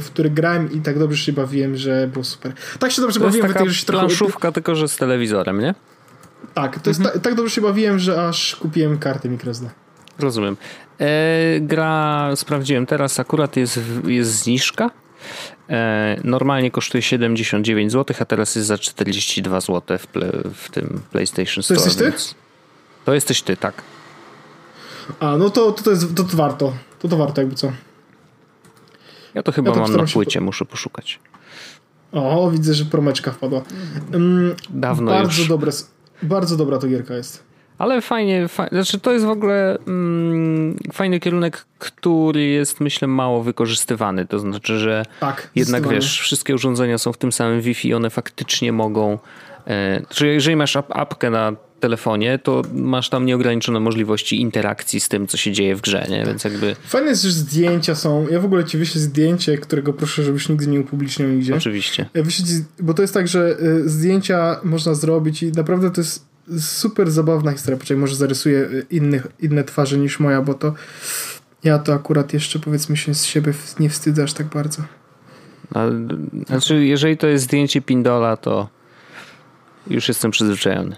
w które grałem i tak dobrze się bawiłem, że było super. Tak się dobrze to bawiłem, jest taka planszówka, tylko że z telewizorem, nie? Tak, to jest mhm. ta, tak dobrze się bawiłem, że aż kupiłem kartę microSD. Rozumiem. E, gra sprawdziłem teraz, akurat jest, jest zniżka. E, normalnie kosztuje 79 zł, a teraz jest za 42 zł w, ple, w tym PlayStation Store. To jesteś ty? To jesteś ty, tak. A, no to, to, to, jest, to, to warto. To to warto jakby co. Ja to chyba ja to mam na płycie, muszę poszukać. O, widzę, że promeczka wpadła. Um, Dawno bardzo już. Dobre, bardzo dobra to gierka jest. Ale fajnie, znaczy to jest w ogóle mm, fajny kierunek, który jest myślę mało wykorzystywany. To znaczy, że tak, jednak wiesz, wszystkie urządzenia są w tym samym Wi-Fi, one faktycznie mogą. E, czyli jeżeli masz ap apkę na telefonie, to masz tam nieograniczone możliwości interakcji z tym, co się dzieje w grze, nie? Więc jakby... Fajne jest, że zdjęcia są... Ja w ogóle ci wyślę zdjęcie, którego proszę, żebyś nigdy nie upubliczniał nigdzie. Oczywiście. Wyślę ci, bo to jest tak, że y, zdjęcia można zrobić i naprawdę to jest super zabawna historia. Poczekaj, może zarysuję innych, inne twarze niż moja, bo to ja to akurat jeszcze powiedzmy się z siebie nie wstydzę aż tak bardzo. A, znaczy, jeżeli to jest zdjęcie Pindola, to już jestem przyzwyczajony.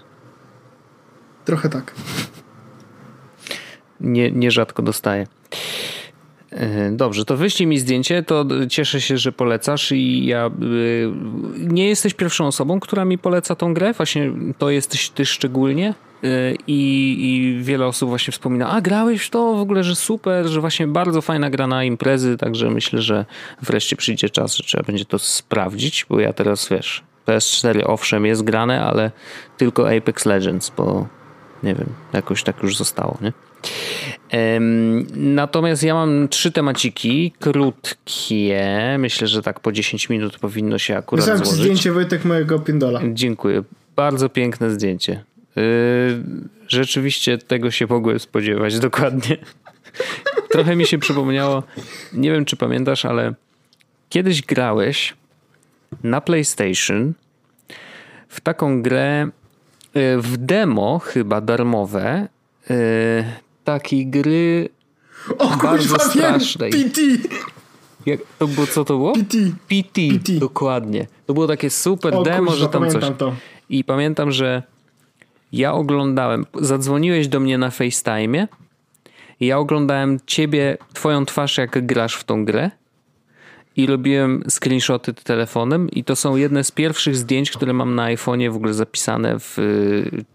Trochę tak. Nie, nierzadko dostaję. E, dobrze, to wyślij mi zdjęcie, to cieszę się, że polecasz i ja e, nie jesteś pierwszą osobą, która mi poleca tą grę, właśnie to jesteś ty szczególnie e, i, i wiele osób właśnie wspomina, a grałeś w to w ogóle, że super, że właśnie bardzo fajna gra na imprezy, także myślę, że wreszcie przyjdzie czas, że trzeba będzie to sprawdzić, bo ja teraz wiesz, PS4 owszem jest grane, ale tylko Apex Legends, bo nie wiem, jakoś tak już zostało, nie? Natomiast ja mam trzy temaciki, krótkie. Myślę, że tak po 10 minut powinno się akurat Wysłałem złożyć. zdjęcie Wojtek mojego pindola. Dziękuję. Bardzo piękne zdjęcie. Yy, rzeczywiście tego się mogłem spodziewać dokładnie. Trochę mi się przypomniało, nie wiem czy pamiętasz, ale kiedyś grałeś na PlayStation w taką grę w demo chyba darmowe yy, takiej gry o, bardzo kurwa, strasznej. PT. Jak, to było, co to było? PT. PT. PT. Dokładnie. To było takie super o, demo, że tam coś. To. I pamiętam, że ja oglądałem, zadzwoniłeś do mnie na FaceTime. Ja oglądałem ciebie, twoją twarz, jak grasz w tą grę i robiłem screenshoty telefonem i to są jedne z pierwszych zdjęć, które mam na iPhone'ie w ogóle zapisane w,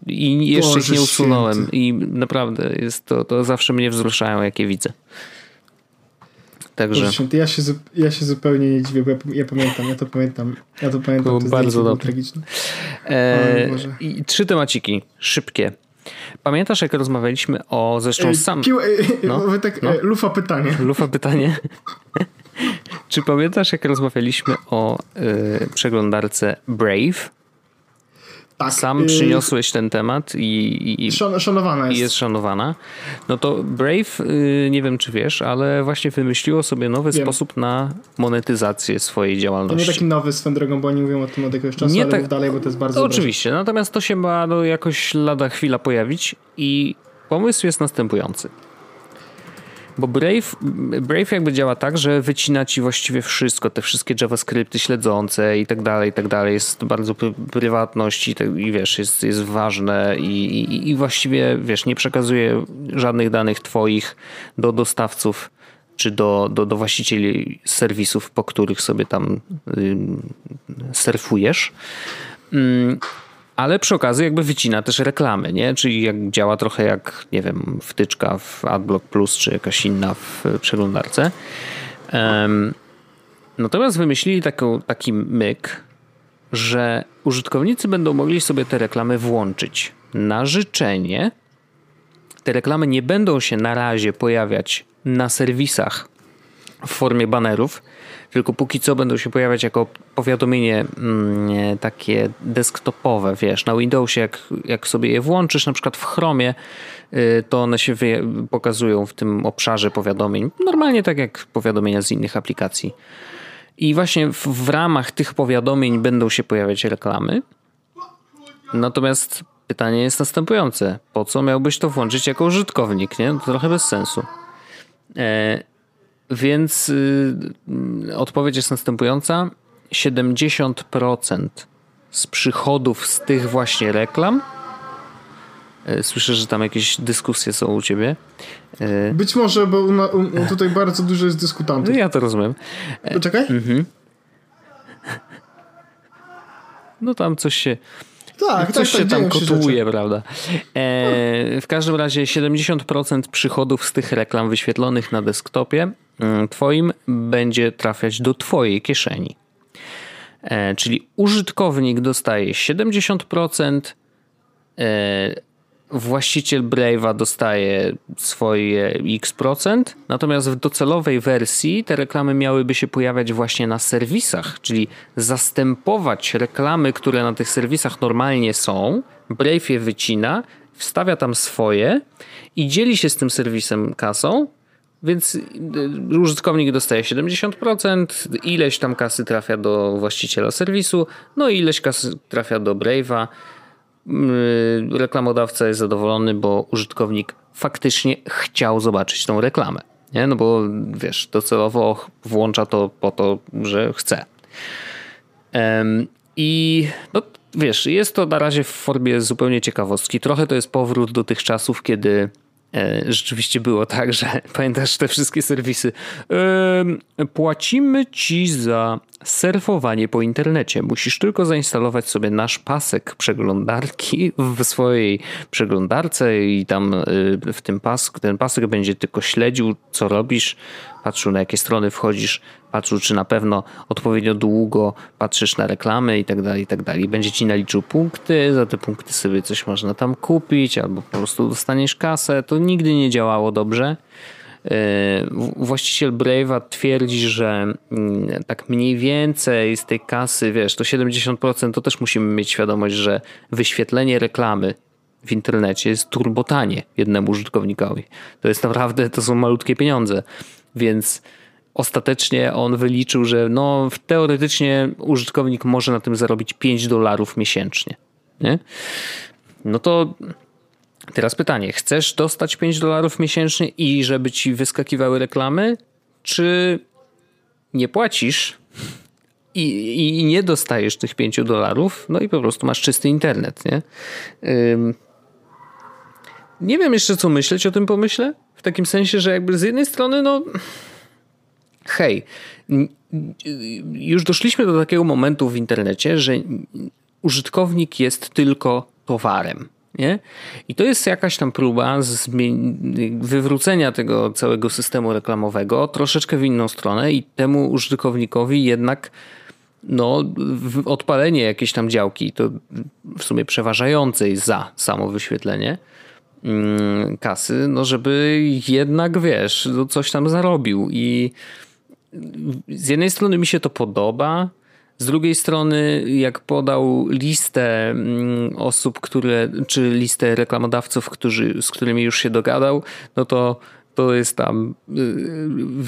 i jeszcze Boże ich nie usunąłem święty. i naprawdę jest to, to zawsze mnie wzruszają, jak je widzę. Także. Święty, ja, się, ja się zupełnie nie dziwię, bo ja, ja pamiętam, ja to pamiętam. Ja to pamiętam. Było to bardzo dobre. tragiczne. E, I trzy temaciki, szybkie. Pamiętasz, jak rozmawialiśmy o zresztą sam. Pił, no, tak, no. lufa pytanie. Lufa pytanie. Czy pamiętasz, jak rozmawialiśmy o y, przeglądarce Brave? Tak. Sam y, przyniosłeś ten temat i, i, szanowana jest. i jest szanowana. No to Brave, y, nie wiem czy wiesz, ale właśnie wymyśliło sobie nowy wiem. sposób na monetyzację swojej działalności. To nie taki nowy swoją drogą, bo oni mówią o tym od jakiegoś czasu, nie ale tak, dalej, bo to jest bardzo to Oczywiście, natomiast to się ma no, jakoś lada chwila pojawić i pomysł jest następujący. Bo Brave, Brave jakby działa tak, że wycina ci właściwie wszystko, te wszystkie JavaScripty śledzące i tak dalej, i tak dalej. Jest bardzo prywatność i, i wiesz, jest, jest ważne i, i, i właściwie, wiesz, nie przekazuje żadnych danych twoich do dostawców czy do, do, do właścicieli serwisów, po których sobie tam y, surfujesz. Mm, ale przy okazji jakby wycina też reklamy, nie? Czyli jak działa trochę jak, nie wiem, wtyczka w AdBlock Plus, czy jakaś inna w przeglądarce. Um, natomiast wymyślili taką, taki myk, że użytkownicy będą mogli sobie te reklamy włączyć na życzenie. Te reklamy nie będą się na razie pojawiać na serwisach w formie banerów, tylko póki co będą się pojawiać jako powiadomienie mm, takie desktopowe, wiesz, na Windowsie jak, jak sobie je włączysz, na przykład w Chromie, y, to one się pokazują w tym obszarze powiadomień, normalnie tak jak powiadomienia z innych aplikacji. I właśnie w, w ramach tych powiadomień będą się pojawiać reklamy. Natomiast pytanie jest następujące. Po co miałbyś to włączyć jako użytkownik, nie? To trochę bez sensu. E, więc y, odpowiedź jest następująca. 70% z przychodów z tych właśnie reklam. Y, słyszę, że tam jakieś dyskusje są u ciebie. Y, Być może, bo tutaj bardzo dużo jest dyskutantów. No ja to rozumiem. Poczekaj. Mhm. No tam coś się tak, coś tak, się tak, tam kotłuje, prawda? E, w każdym razie 70% przychodów z tych reklam wyświetlonych na desktopie mm, twoim będzie trafiać do twojej kieszeni. E, czyli użytkownik dostaje 70%, e, właściciel Brave'a dostaje swoje x%, natomiast w docelowej wersji te reklamy miałyby się pojawiać właśnie na serwisach, czyli zastępować reklamy, które na tych serwisach normalnie są. Brave je wycina, wstawia tam swoje i dzieli się z tym serwisem kasą, więc y, użytkownik dostaje 70%, ileś tam kasy trafia do właściciela serwisu, no i ileś kasy trafia do Brave'a reklamodawca jest zadowolony, bo użytkownik faktycznie chciał zobaczyć tą reklamę. Nie? No bo wiesz, docelowo włącza to po to, że chce. I no, wiesz, jest to na razie w formie zupełnie ciekawostki. Trochę to jest powrót do tych czasów, kiedy E, rzeczywiście było tak, że pamiętasz te wszystkie serwisy. płacimy ci za surfowanie po internecie. Musisz tylko zainstalować sobie nasz pasek przeglądarki w swojej przeglądarce i tam e, w tym pasku, ten pasek będzie tylko śledził, co robisz, patrzył na jakie strony wchodzisz, patrzył czy na pewno odpowiednio długo patrzysz na reklamy i tak dalej, i tak dalej. Będzie ci naliczył punkty, za te punkty sobie coś można tam kupić albo po prostu dostaniesz kasę. To nigdy nie działało dobrze. E, właściciel Brave'a twierdzi, że mm, tak mniej więcej z tej kasy, wiesz, to 70% to też musimy mieć świadomość, że wyświetlenie reklamy w internecie jest turbotanie jednemu użytkownikowi. To jest naprawdę, to są malutkie pieniądze. Więc ostatecznie on wyliczył, że no, teoretycznie użytkownik może na tym zarobić 5 dolarów miesięcznie. Nie? No to teraz pytanie: chcesz dostać 5 dolarów miesięcznie i żeby ci wyskakiwały reklamy, czy nie płacisz i, i nie dostajesz tych 5 dolarów, no i po prostu masz czysty internet, nie? nie wiem jeszcze co myśleć o tym pomyśle. W takim sensie, że jakby z jednej strony, no hej, już doszliśmy do takiego momentu w internecie, że użytkownik jest tylko towarem. Nie? I to jest jakaś tam próba wywrócenia tego całego systemu reklamowego troszeczkę w inną stronę i temu użytkownikowi jednak no, odpalenie jakiejś tam działki, to w sumie przeważającej za samo wyświetlenie, mm, kasy, no żeby jednak, wiesz, no coś tam zarobił i z jednej strony mi się to podoba, z drugiej strony, jak podał listę mm, osób, które, czy listę reklamodawców, którzy, z którymi już się dogadał, no to to jest tam,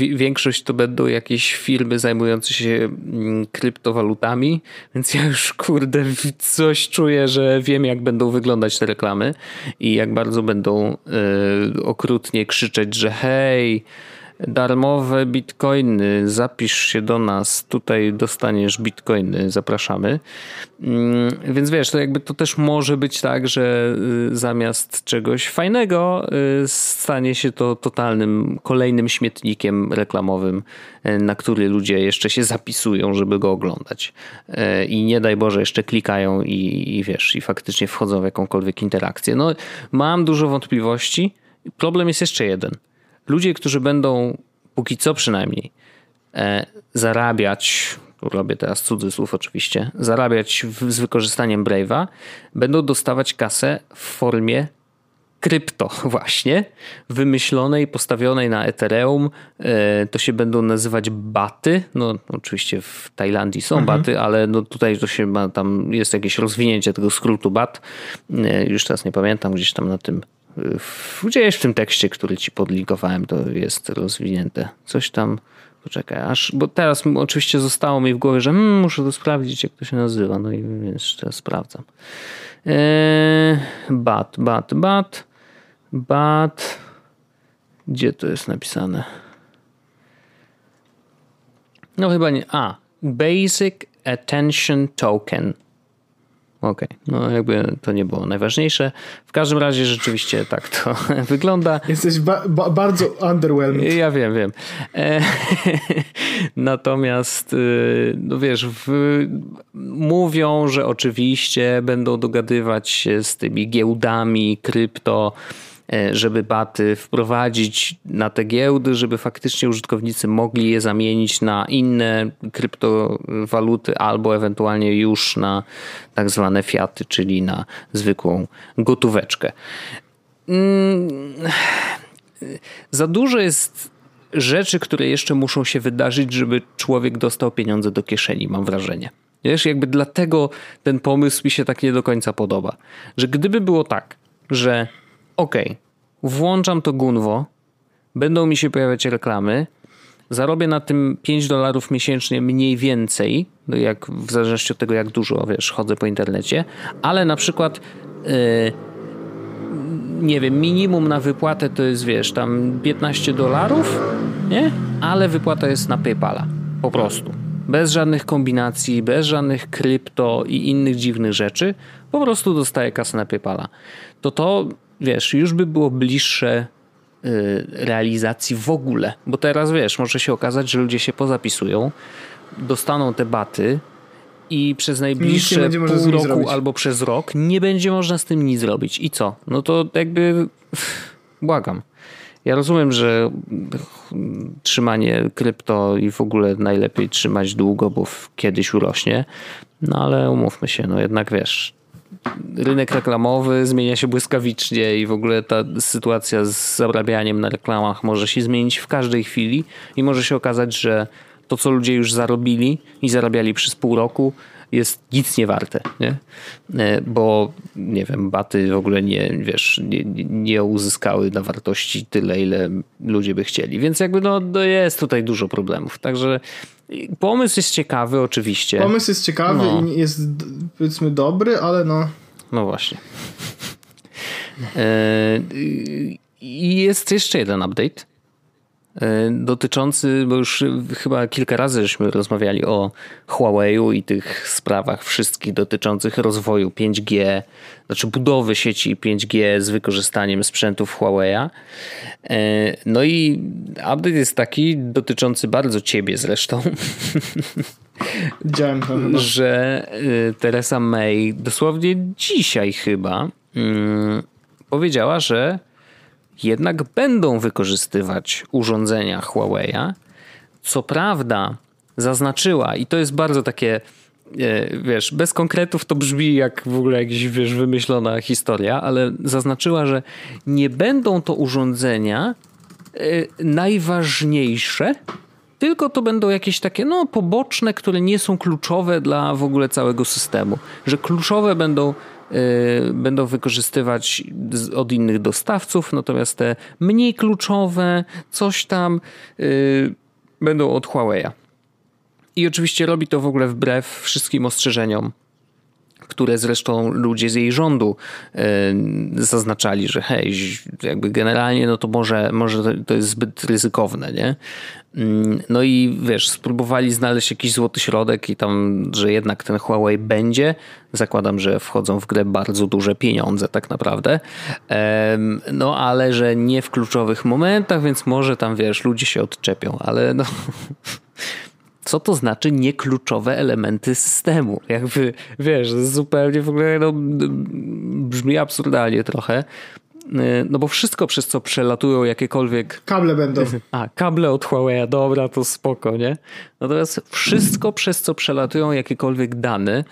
y, większość to będą jakieś firmy zajmujące się mm, kryptowalutami, więc ja już kurde coś czuję, że wiem jak będą wyglądać te reklamy i jak bardzo będą y, okrutnie krzyczeć, że hej, darmowe bitcoiny, zapisz się do nas, tutaj dostaniesz bitcoiny, zapraszamy. Mm, więc wiesz, to jakby to też może być tak, że y, zamiast czegoś fajnego y, stanie się to totalnym kolejnym śmietnikiem reklamowym, y, na który ludzie jeszcze się zapisują, żeby go oglądać. I nie daj Boże, jeszcze klikają i, i wiesz, i faktycznie wchodzą w jakąkolwiek interakcję. No, mam dużo wątpliwości. Problem jest jeszcze jeden – ludzie, którzy będą, póki co przynajmniej, e, zarabiać, robię teraz cudzysłów oczywiście, zarabiać w, z wykorzystaniem Brave'a, będą dostawać kasę w formie krypto właśnie, wymyślonej, postawionej na Ethereum. E, to się będą nazywać baty. No oczywiście w Tajlandii są mhm. baty, ale no tutaj to się ma, tam jest jakieś rozwinięcie tego skrótu bat. E, już teraz nie pamiętam, gdzieś tam na tym gdzieś w tym tekście, który ci podlinkowałem, to jest rozwinięte. Coś tam, poczekaj, aż, bo teraz oczywiście zostało mi w głowie, że hmm, muszę to sprawdzić, jak to się nazywa, no i więc sprawdzam. Eee, bat, bat, bat, bat, gdzie to jest napisane? No chyba nie, a, Basic Attention Token. Okej, okay. no jakby to nie było najważniejsze. W każdym razie rzeczywiście tak to wygląda. Jesteś ba ba bardzo underwhelmed. Ja wiem, wiem. E Natomiast, y, no wiesz, mówią, że oczywiście będą dogadywać się z tymi giełdami, krypto, żeby baty wprowadzić na te giełdy, żeby faktycznie użytkownicy mogli je zamienić na inne kryptowaluty albo ewentualnie już na tak zwane fiaty, czyli na zwykłą gotóweczkę. Mm, za dużo jest rzeczy, które jeszcze muszą się wydarzyć, żeby człowiek dostał pieniądze do kieszeni, mam wrażenie. Wiesz, jakby dlatego ten pomysł mi się tak nie do końca podoba. Że gdyby było tak, że okay, włączam to gunwo, będą mi się pojawiać reklamy, zarobię na tym 5 dolarów miesięcznie mniej więcej, no jak, w zależności od tego jak dużo, wiesz, chodzę po internecie, ale na przykład yy, nie wiem, minimum na wypłatę to jest, wiesz, tam 15 dolarów, nie? Ale wypłata jest na PayPala, po prostu. Bez żadnych kombinacji, bez żadnych krypto i innych dziwnych rzeczy, po prostu dostaję kasę na PayPala. To to wiesz, już by było bliższe realizacji w ogóle. Bo teraz wiesz, może się okazać, że ludzie się pozapisują, dostaną te baty i przez najbliższe pół roku zrobić. albo przez rok nie będzie można z tym nic zrobić. I co? No to jakby błagam. Ja rozumiem, że trzymanie krypto i w ogóle najlepiej trzymać długo, bo kiedyś urośnie, no ale umówmy się, no jednak wiesz, rynek reklamowy zmienia się błyskawicznie i w ogóle ta sytuacja z zarabianiem na reklamach może się zmienić w każdej chwili i może się okazać, że to, co ludzie już zarobili i zarabiali przez pół roku, jest nic nie warte, nie? E, bo nie wiem, baty w ogóle nie, wiesz, nie, nie uzyskały na wartości tyle, ile ludzie by chcieli. Więc jakby no, no jest tutaj dużo problemów. Także pomysł jest ciekawy oczywiście. Pomysł jest ciekawy no. i jest powiedzmy dobry, ale no... No właśnie. E, I jest jeszcze jeden update dotyczący, bo już chyba kilka razy żeśmy rozmawiali o Huawei'u i tych sprawach wszystkich dotyczących rozwoju 5G, znaczy budowy sieci 5G z wykorzystaniem sprzętów Huawei'a. E, no i update jest taki dotyczący bardzo ciebie zresztą. Widziałem to. Że e, Teresa May dosłownie dzisiaj chyba mm, powiedziała, że jednak będą wykorzystywać urządzenia Huawei'a. Co prawda, zaznaczyła, i to jest bardzo takie, e, wiesz, bez konkretów to brzmi jak w ogóle jakaś, wiesz, wymyślona historia, ale zaznaczyła, że nie będą to urządzenia e, najważniejsze, tylko to będą jakieś takie, no, poboczne, które nie są kluczowe dla w ogóle całego systemu. Że kluczowe będą będą wykorzystywać od innych dostawców, natomiast te mniej kluczowe, coś tam y, będą od Huawei'a. I oczywiście robi to w ogóle wbrew wszystkim ostrzeżeniom które zresztą ludzie z jej rządu e, zaznaczali, że hej, jakby generalnie no to może, może to jest zbyt ryzykowne, nie? Mm, no i wiesz, spróbowali znaleźć jakiś złoty środek i tam, że jednak ten Huawei będzie. Zakładam, że wchodzą w grę bardzo duże pieniądze tak naprawdę. No ale że nie w kluczowych momentach, więc może tam wiesz, ludzie się odczepią, ale no co to znaczy niekluczowe elementy systemu. Jakby, wiesz, zupełnie w ogóle no, brzmi absurdalnie trochę. No bo wszystko, przez co przelatują jakiekolwiek... Kable będą. A, kable od Huawei, dobra, to spoko, nie? Natomiast wszystko, przez co przelatują jakiekolwiek dane,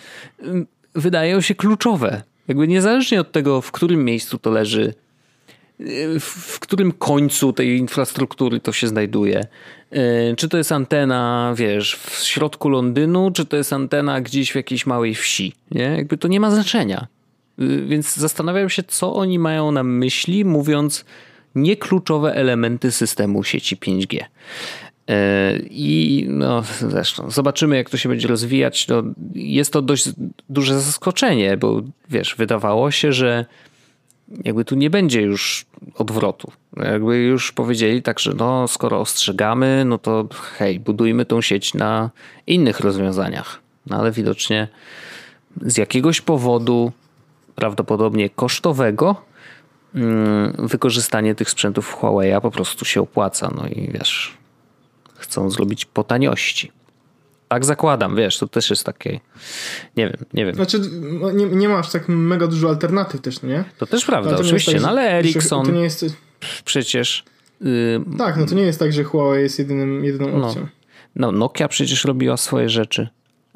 wydają się kluczowe. Jakby niezależnie od tego, w którym miejscu to leży, w którym końcu tej infrastruktury to się znajduje. E, czy to jest antena, wiesz, w środku Londynu, czy to jest antena gdzieś w jakiejś małej wsi. Nie? Jakby to nie ma znaczenia. E, więc zastanawiam się, co oni mają na myśli, mówiąc niekluczowe elementy systemu sieci 5G. E, I no, zresztą zobaczymy, jak to się będzie rozwijać. No, jest to dość duże zaskoczenie, bo wiesz, wydawało się, że jakby tu nie będzie już odwrotu. Jakby już powiedzieli tak, że no skoro ostrzegamy, no to hej, budujmy tą sieć na innych rozwiązaniach. No ale widocznie z jakiegoś powodu, prawdopodobnie kosztowego, mm, wykorzystanie tych sprzętów Huawei po prostu się opłaca. No i wiesz, chcą zrobić po taniości. Tak zakładam, wiesz, to też jest takie, nie wiem, nie wiem. Znaczy, no, nie, nie masz tak mega dużo alternatyw też, nie? To też prawda, no, oczywiście, tak, no ale Ericsson to nie jest... przecież... Yy, tak, no to nie jest tak, że Huawei jest jedynym, jedyną no. opcją. No, no Nokia przecież robiła swoje rzeczy,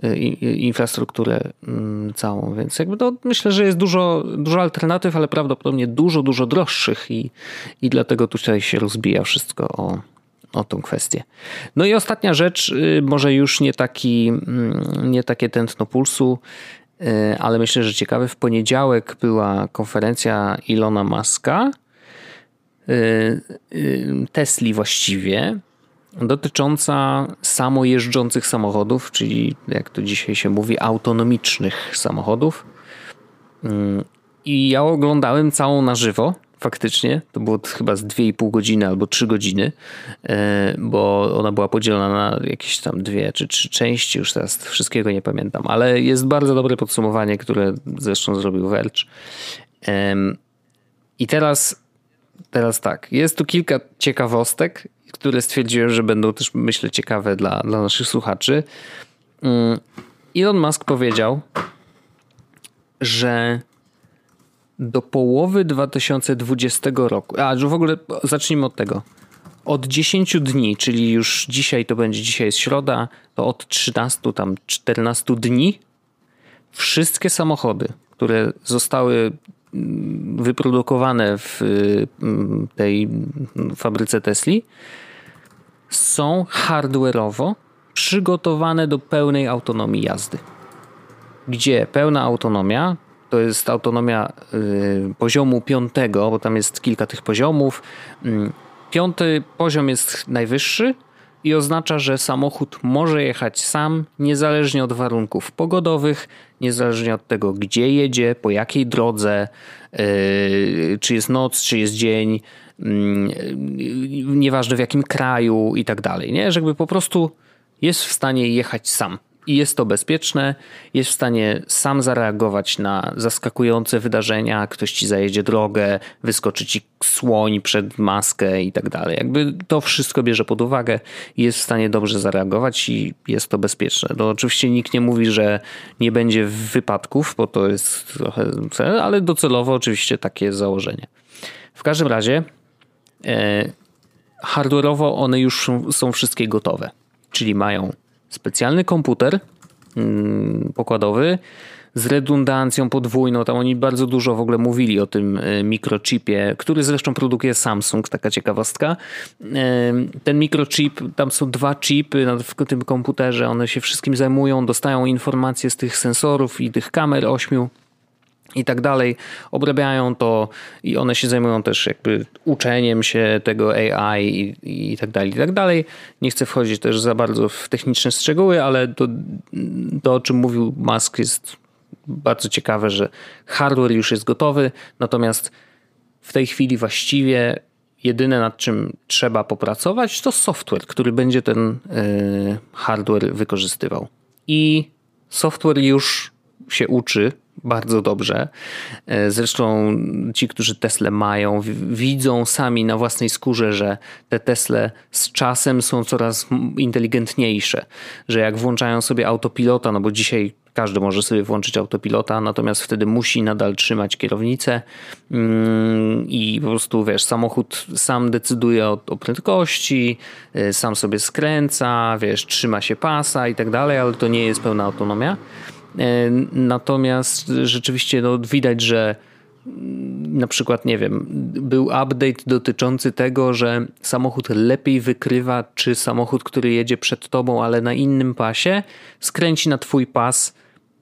y, infrastrukturę mm, całą, więc jakby to myślę, że jest dużo, dużo alternatyw, ale prawdopodobnie dużo, dużo droższych i, i dlatego tutaj się rozbija wszystko o, o tą kwestię. No i ostatnia rzecz, y, może już nie, taki, mm, nie takie tętno pulsu, y, ale myślę, że ciekawe. W poniedziałek była konferencja Ilona Maska, y, Tesli właściwie, dotycząca samojeżdżących samochodów, czyli jak to dzisiaj się mówi, autonomicznych samochodów. I ja oglądałem całą na żywo faktycznie. To było chyba z 2,5 godziny albo 3 godziny, e, bo ona była podzielona na jakieś tam dwie czy trzy części, już teraz wszystkiego nie pamiętam, ale jest bardzo dobre podsumowanie, które zresztą zrobił Verge. I teraz teraz tak, jest tu kilka ciekawostek, które stwierdziłem, że będą też, myślę, ciekawe dla, dla naszych słuchaczy. Mm, Elon Musk powiedział, że do połowy 2020 roku, a w ogóle zacznijmy od tego. Od 10 dni, czyli już dzisiaj to będzie, dzisiaj jest środa, to od 13, tam 14 dni wszystkie samochody, które zostały mm, wyprodukowane w mm, tej fabryce Tesli są hardware'owo przygotowane do pełnej autonomii jazdy. Gdzie pełna autonomia to jest autonomia y, poziomu piątego, bo tam jest kilka tych poziomów. Mm, piąty poziom jest najwyższy i oznacza, że samochód może jechać sam, niezależnie od warunków pogodowych, niezależnie od tego, gdzie jedzie, po jakiej drodze, y, czy jest noc, czy jest dzień, mm, nieważne w jakim kraju i tak dalej. Nie? Że po prostu jest w stanie jechać sam i jest to bezpieczne, jest w stanie sam zareagować na zaskakujące wydarzenia, ktoś ci zajedzie drogę, wyskoczy ci słoń przed maskę i tak dalej. Jakby to wszystko bierze pod uwagę jest w stanie dobrze zareagować i jest to bezpieczne. No oczywiście nikt nie mówi, że nie będzie wypadków, bo to jest trochę cel, ale docelowo oczywiście takie jest założenie. W każdym razie e, hardware'owo one już są wszystkie gotowe, czyli mają specjalny komputer mm, pokładowy z redundancją podwójną. Tam oni bardzo dużo w ogóle mówili o tym e, mikrochipie, który zresztą produkuje Samsung, taka ciekawostka. E, ten mikrochip, tam są dwa chipy w tym komputerze, one się wszystkim zajmują, dostają informacje z tych sensorów i tych kamer ośmiu i tak dalej, obrabiają to i one się zajmują też jakby uczeniem się tego AI i, i tak dalej, i tak dalej. Nie chcę wchodzić też za bardzo w techniczne szczegóły, ale to, to o czym mówił Musk jest bardzo ciekawe, że hardware już jest gotowy, natomiast w tej chwili właściwie jedyne nad czym trzeba popracować to software, który będzie ten yy, hardware wykorzystywał. I software już się uczy bardzo dobrze. E, zresztą ci, którzy Tesla mają, widzą sami na własnej skórze, że te Tesle z czasem są coraz inteligentniejsze. Że jak włączają sobie autopilota, no bo dzisiaj każdy może sobie włączyć autopilota, natomiast wtedy musi nadal trzymać kierownicę mm, i po prostu wiesz, samochód sam decyduje o, o prędkości, e, sam sobie skręca, wiesz, trzyma się pasa i tak dalej, ale to nie jest pełna autonomia. E, natomiast rzeczywiście no, widać, że na przykład, nie wiem, był update dotyczący tego, że samochód lepiej wykrywa, czy samochód, który jedzie przed tobą, ale na innym pasie, skręci na twój pas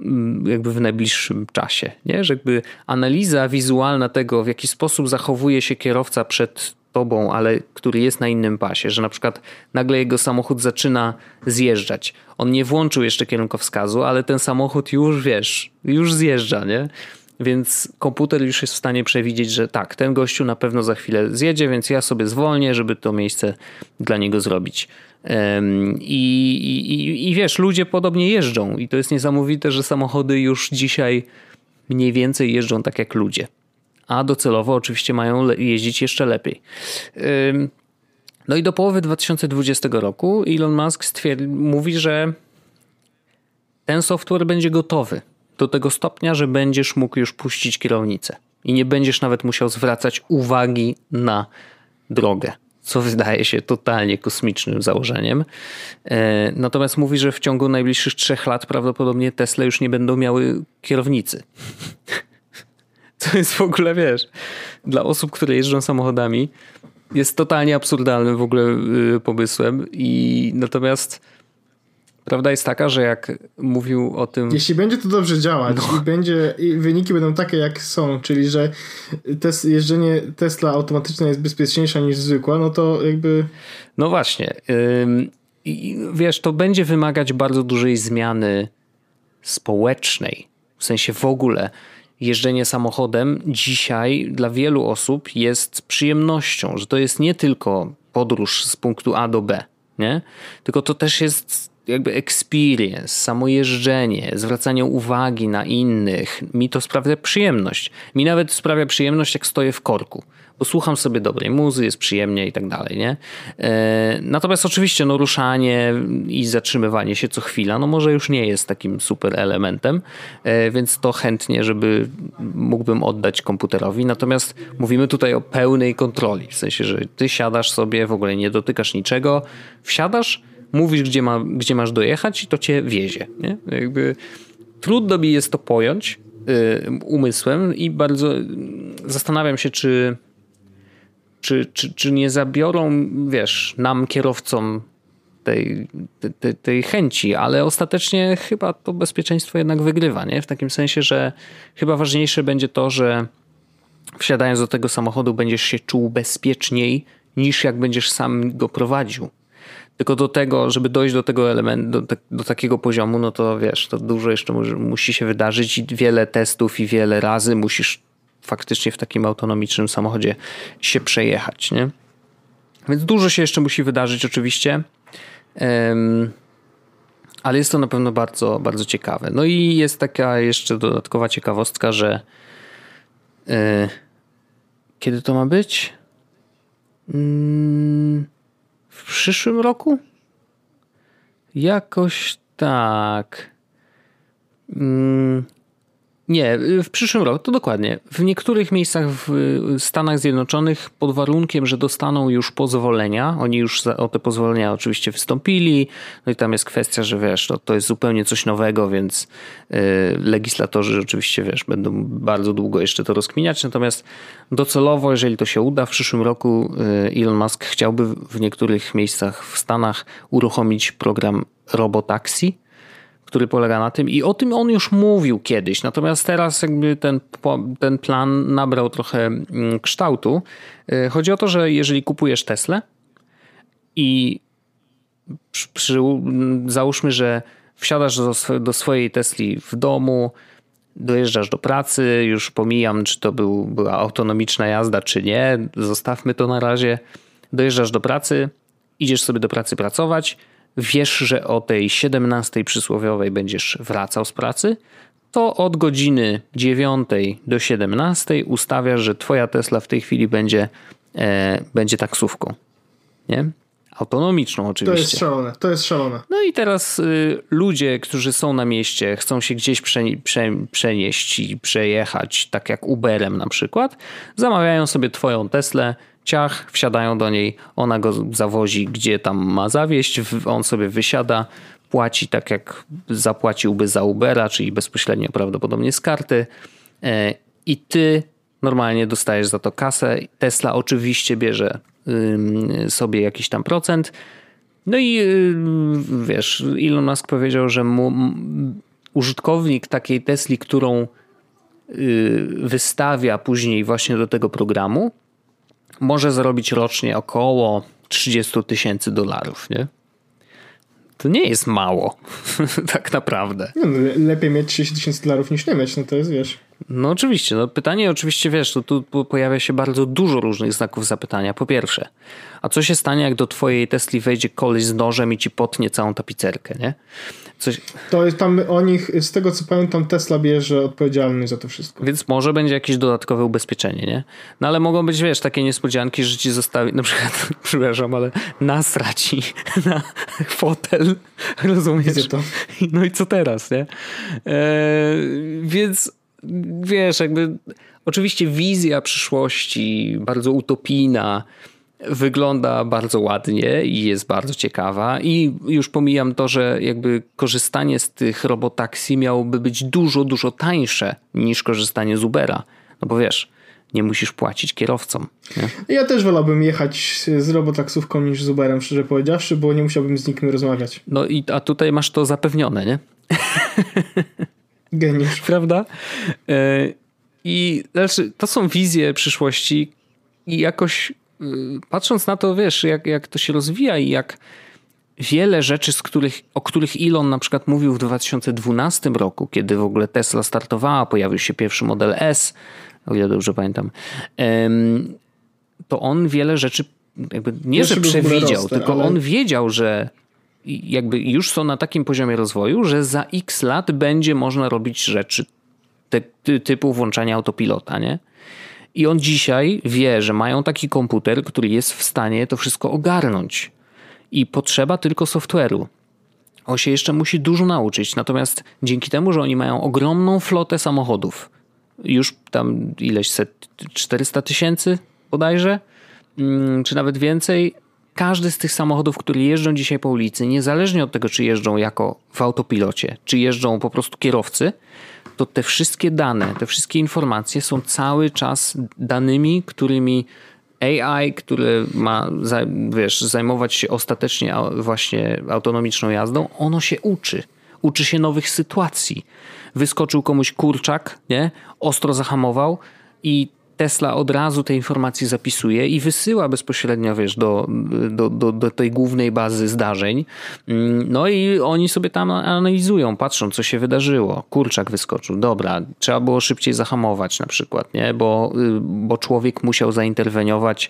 mm, jakby w najbliższym czasie. Nie? Że jakby analiza wizualna tego, w jaki sposób zachowuje się kierowca przed tobą, ale który jest na innym pasie, że na przykład nagle jego samochód zaczyna zjeżdżać. On nie włączył jeszcze kierunkowskazu, ale ten samochód już wiesz, już zjeżdża, nie? Więc komputer już jest w stanie przewidzieć, że tak, ten gościu na pewno za chwilę zjedzie, więc ja sobie zwolnię, żeby to miejsce dla niego zrobić. I, i, I wiesz, ludzie podobnie jeżdżą, i to jest niesamowite, że samochody już dzisiaj mniej więcej jeżdżą tak jak ludzie a docelowo oczywiście mają jeździć jeszcze lepiej. No i do połowy 2020 roku Elon Musk mówi, że ten software będzie gotowy do tego stopnia, że będziesz mógł już puścić kierownicę i nie będziesz nawet musiał zwracać uwagi na drogę, co wydaje się totalnie kosmicznym założeniem. E, natomiast mówi, że w ciągu najbliższych trzech lat prawdopodobnie Tesla już nie będą miały kierownicy. To jest w ogóle, wiesz, dla osób, które jeżdżą samochodami, jest totalnie absurdalnym w ogóle y, pomysłem. I natomiast prawda jest taka, że jak mówił o tym. Jeśli będzie to dobrze działać no. i będzie i wyniki będą takie, jak są, czyli że tes, jeżdżenie Tesla automatyczne jest bezpieczniejsza niż zwykła, no to jakby. No właśnie. I wiesz, to będzie wymagać bardzo dużej zmiany społecznej. W sensie w ogóle jeżdżenie samochodem dzisiaj dla wielu osób jest przyjemnością, że to jest nie tylko podróż z punktu A do B, nie? tylko to też jest jakby experience, samo jeżdżenie, zwracanie uwagi na innych. Mi to sprawia przyjemność. Mi nawet sprawia przyjemność, jak stoję w korku, bo słucham sobie dobrej muzy, jest przyjemnie i tak dalej, nie? E, natomiast oczywiście no, ruszanie i zatrzymywanie się co chwila, no może już nie jest takim super elementem, e, więc to chętnie, żeby mógłbym oddać komputerowi. Natomiast mówimy tutaj o pełnej kontroli, w sensie, że ty siadasz sobie, w ogóle nie dotykasz niczego, wsiadasz, mówisz, gdzie, ma, gdzie masz dojechać i to cię wiezie, nie? Jakby trudno mi jest to pojąć, Y, umysłem i bardzo zastanawiam się, czy, czy, czy, czy nie zabiorą, wiesz, nam kierowcom tej, tej, tej chęci, ale ostatecznie chyba to bezpieczeństwo jednak wygrywa, nie? W takim sensie, że chyba ważniejsze będzie to, że wsiadając do tego samochodu będziesz się czuł bezpieczniej niż jak będziesz sam go prowadził. Tylko do tego, żeby dojść do tego elementu, do, do, takiego poziomu, no to wiesz, to dużo jeszcze musi się wydarzyć i wiele testów i wiele razy musisz faktycznie w takim autonomicznym samochodzie się przejechać, nie? Więc dużo się jeszcze musi wydarzyć oczywiście. Ale jest to na pewno bardzo, bardzo ciekawe. No i jest taka jeszcze dodatkowa ciekawostka, że yy, kiedy to ma być? Yy, w przyszłym roku? Jakoś tak. Mm, nie, w przyszłym roku, to dokładnie. W niektórych miejscach w Stanach Zjednoczonych pod warunkiem, że dostaną już pozwolenia, oni już o te pozwolenia oczywiście wystąpili, no i tam jest kwestia, że wiesz, to, to jest zupełnie coś nowego, więc y, legislatorzy oczywiście, wiesz, będą bardzo długo jeszcze to rozkminiać, natomiast docelowo, jeżeli to się uda, w przyszłym roku y, Elon Musk chciałby w niektórych miejscach w Stanach uruchomić program robotaxi, który polega na tym i o tym on już mówił kiedyś, natomiast teraz jakby ten, ten plan nabrał trochę mm, kształtu. Y, chodzi o to, że jeżeli kupujesz Tesla i przy, przy, załóżmy, że wsiadasz do, do swojej Tesli w domu, dojeżdżasz do pracy, już pomijam, czy to był, była autonomiczna jazda, czy nie, zostawmy to na razie. Dojeżdżasz do pracy, idziesz sobie do pracy pracować, wiesz, że o tej 17 przysłowiowej będziesz wracał z pracy, to od godziny 9 do 17 ustawiasz, że twoja Tesla w tej chwili będzie, e, będzie taksówką. Nie? Autonomiczną oczywiście. To jest szalone, to jest szalone. No i teraz y, ludzie, którzy są na mieście, chcą się gdzieś prze, prze, przenieść i przejechać, tak jak Uberem na przykład, zamawiają sobie twoją Teslę, ciach, wsiadają do niej, ona go zawozi, gdzie tam ma zawieść, on sobie wysiada, płaci tak jak zapłaciłby za Ubera, czyli bezpośrednio prawdopodobnie z karty e, i ty normalnie dostajesz za to kasę. Tesla oczywiście bierze sobie jakiś tam procent. No i wiesz, Elon Musk powiedział, że mu, użytkownik takiej Tesli, którą y, wystawia później właśnie do tego programu, może zarobić rocznie około 30 tysięcy dolarów, nie? To nie jest mało, tak naprawdę. No, lepiej mieć 30 tysięcy dolarów niż nie mieć, no to jest, wiesz... No oczywiście, no pytanie oczywiście, wiesz, to tu pojawia się bardzo dużo różnych znaków zapytania. Po pierwsze, a co się stanie, jak do twojej Tesli wejdzie koleś z nożem i ci potnie całą tapicerkę, nie? Coś... To jest tam o nich, z tego co pamiętam, Tesla bierze odpowiedzialność za to wszystko. Więc może będzie jakieś dodatkowe ubezpieczenie, nie? No ale mogą być, wiesz, takie niespodzianki, że ci zostawi, na przykład, przepraszam, ale nasraci na fotel, rozumiesz? To. No i co teraz, nie? Eee, więc wiesz, jakby oczywiście wizja przyszłości, bardzo utopijna, wygląda bardzo ładnie i jest bardzo ciekawa i już pomijam to, że jakby korzystanie z tych robotaksi miałoby być dużo, dużo tańsze niż korzystanie z Ubera. No bo wiesz, nie musisz płacić kierowcom. Nie? Ja też wolałbym jechać z robotaksówką niż z Uberem, szczerze powiedziawszy, bo nie musiałbym z nikim rozmawiać. No i a tutaj masz to zapewnione, nie? Geniusz. Prawda? E, I znaczy, to są wizje przyszłości i jakoś patrząc na to, wiesz, jak, jak to się rozwija i jak wiele rzeczy, z których, o których Elon na przykład mówił w 2012 roku, kiedy w ogóle Tesla startowała, pojawił się pierwszy model S, o ile dobrze pamiętam, to on wiele rzeczy jakby nie, że przewidział, tylko ale... on wiedział, że jakby już są na takim poziomie rozwoju, że za x lat będzie można robić rzeczy te, typu włączania autopilota, nie? I on dzisiaj wie, że mają taki komputer, który jest w stanie to wszystko ogarnąć. I potrzeba tylko software'u. On się jeszcze musi dużo nauczyć, natomiast dzięki temu, że oni mają ogromną flotę samochodów, już tam ileś set, 400 tysięcy bodajże, mm, czy nawet więcej, każdy z tych samochodów, które jeżdżą dzisiaj po ulicy, niezależnie od tego, czy jeżdżą jako w autopilocie, czy jeżdżą po prostu kierowcy, to te wszystkie dane, te wszystkie informacje są cały czas danymi, którymi AI, który ma wiesz, zajmować się ostatecznie właśnie autonomiczną jazdą, ono się uczy. Uczy się nowych sytuacji. Wyskoczył komuś kurczak, nie? ostro zahamował i Tesla od razu te informacje zapisuje i wysyła bezpośrednio, wiesz, do, do, do, do, tej głównej bazy zdarzeń. Mm, no i oni sobie tam analizują, patrzą, co się wydarzyło. Kurczak wyskoczył, dobra, trzeba było szybciej zahamować na przykład, nie? Bo, y, bo człowiek musiał zainterweniować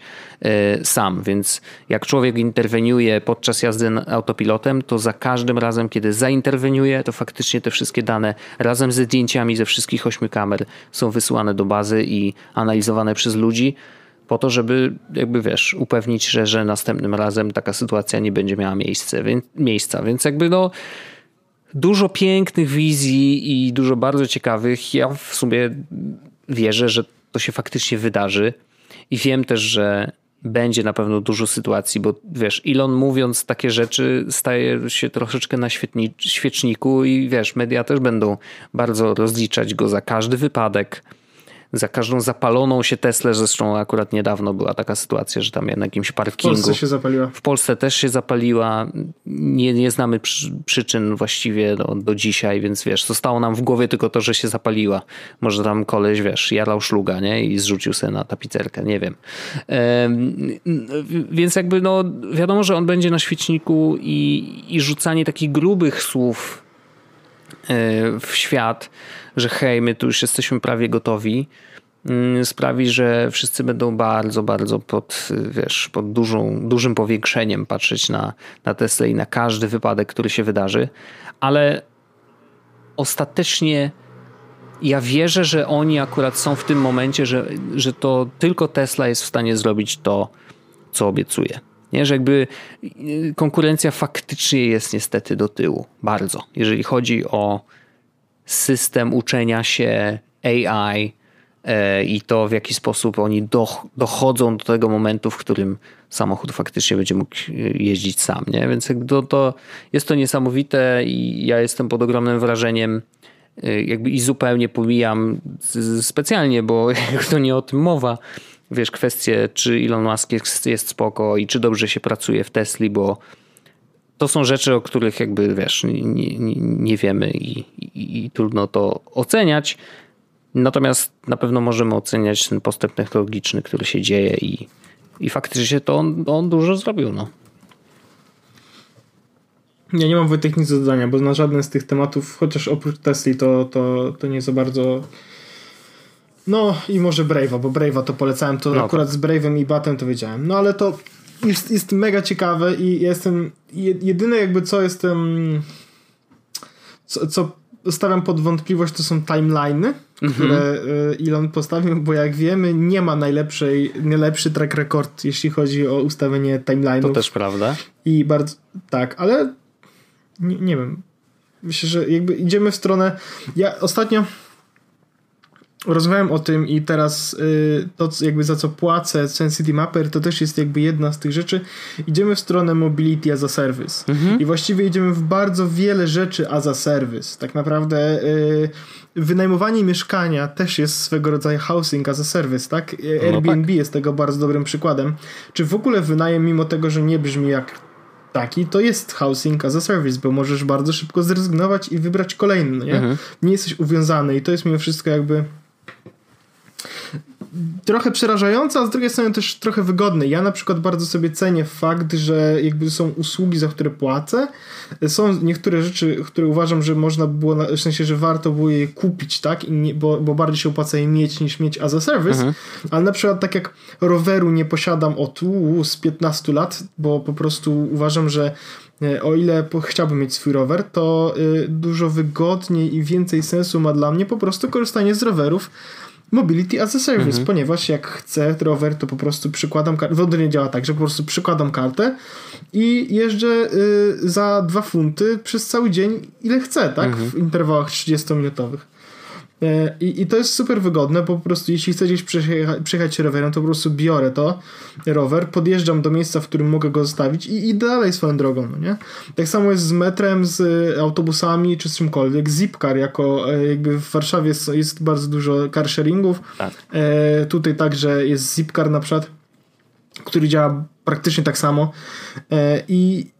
y, sam, więc jak człowiek interweniuje podczas jazdy autopilotem, to za każdym razem, kiedy zainterweniuje, to faktycznie te wszystkie dane razem ze zdjęciami ze wszystkich ośmiu kamer są wysyłane do bazy i analizowane analizowane przez ludzi, po to, żeby jakby wiesz, upewnić się, że następnym razem taka sytuacja nie będzie miała miejsce, więc, miejsca. Więc jakby no dużo pięknych wizji i dużo bardzo ciekawych. Ja w sumie wierzę, że to się faktycznie wydarzy i wiem też, że będzie na pewno dużo sytuacji, bo wiesz, Elon mówiąc takie rzeczy staje się troszeczkę na świeczniku i wiesz, media też będą bardzo rozliczać go za każdy wypadek za każdą zapaloną się Teslę, zresztą akurat niedawno była taka sytuacja, że tam na jakimś parkingu. W Polsce się zapaliła. W Polsce też się zapaliła. Nie, nie znamy przy, przyczyn właściwie do, do dzisiaj, więc wiesz, zostało nam w głowie tylko to, że się zapaliła. Może tam koleś, wiesz, jarał szluga, nie? I zrzucił sobie na tapicerkę, nie wiem. więc jakby, no, wiadomo, że on będzie na świeczniku i, i rzucanie takich grubych słów e, w świat, że hej, my tu już jesteśmy prawie gotowi, sprawi, że wszyscy będą bardzo, bardzo pod, wiesz, pod dużą, dużym powiększeniem patrzeć na, na Tesla i na każdy wypadek, który się wydarzy, ale ostatecznie ja wierzę, że oni akurat są w tym momencie, że, że to tylko Tesla jest w stanie zrobić to, co obiecuje. Nie, że jakby y, konkurencja faktycznie jest niestety do tyłu, bardzo, jeżeli chodzi o system uczenia się AI i to w jaki sposób oni dochodzą do tego momentu, w którym samochód faktycznie będzie mógł jeździć sam. Nie? Więc to, to jest to niesamowite i ja jestem pod ogromnym wrażeniem e, jakby i zupełnie pomijam specjalnie, bo to nie o tym mowa, wiesz, kwestie czy Elon Musk jest, jest spoko i czy dobrze się pracuje w Tesli, bo to są rzeczy, o których jakby wiesz, nie, nie, nie wiemy i, i, i, trudno to oceniać. Natomiast na pewno możemy oceniać ten postęp technologiczny, który się dzieje i, i faktycznie to on, on dużo zrobił. No. Ja nie mam Wojtek nic do dodania, bo na żaden z tych tematów, chociaż oprócz Tesli, to, to, to nie za bardzo. No i może Brave'a, bo Brave'a to polecałem, to no akurat z Brave'em i Batem to wiedziałem. No ale to jest, jest mega ciekawe i jestem jedyne jakby co jestem co, co stawiam pod wątpliwość to są timeliny, które y, Elon postawił, bo jak wiemy nie ma najlepszej, najlepszy track record jeśli chodzi o ustawienie timeline'ów. To też prawda. I bardzo, tak, ale nie, nie wiem. Myślę, że jakby idziemy w stronę ja ostatnio rozmawiam o tym i teraz y, to jakby za co płacę Sensity Mapper to też jest jakby jedna z tych rzeczy. Idziemy w stronę mobility as a service mhm. i właściwie idziemy w bardzo wiele rzeczy as a service. Tak naprawdę y, wynajmowanie mieszkania też jest swego rodzaju housing as a service, tak? Y, no Airbnb tak. jest tego bardzo dobrym przykładem. Czy w ogóle wynajem mimo tego, że nie brzmi jak taki, to jest housing as a service, bo możesz bardzo szybko zrezygnować i wybrać kolejny, nie? Mhm. Nie jesteś uwiązany i to jest mimo wszystko jakby trochę przerażające, a z drugiej strony też trochę wygodne. Ja na przykład bardzo sobie cenię fakt, że jakby są usługi, za które płacę. Są niektóre rzeczy, które uważam, że można było, w sensie, że warto było je kupić, tak? I nie, bo, bo bardziej się opłaca je mieć niż mieć as a service. Mhm. Ale na przykład tak jak roweru nie posiadam od uu, z 15 lat, bo po prostu uważam, że o ile chciałbym mieć swój rower, to y, dużo wygodniej i więcej sensu ma dla mnie po prostu korzystanie z rowerów Mobility as a Service, mhm. ponieważ jak chcę rower, to po prostu przykładam kartę. Wody nie działa tak, że po prostu przykładam kartę i jeżdżę y, za dwa funty przez cały dzień, ile chcę, tak? Mhm. W interwałach 30-minutowych. E, I, I to jest super wygodne, bo po prostu jeśli chcę gdzieś przyjechać, przyjechać rowerem, to po prostu biorę to, rower, podjeżdżam do miejsca, w którym mogę go zostawić i idę dalej swoją drogą, no nie? Tak samo jest z metrem, z autobusami, czy z czymkolwiek. Zipcar jako, e, jakby w Warszawie jest, jest bardzo dużo car sharingów. Tak. E, tutaj także jest Zipcar na przykład, który działa praktycznie tak samo. E, I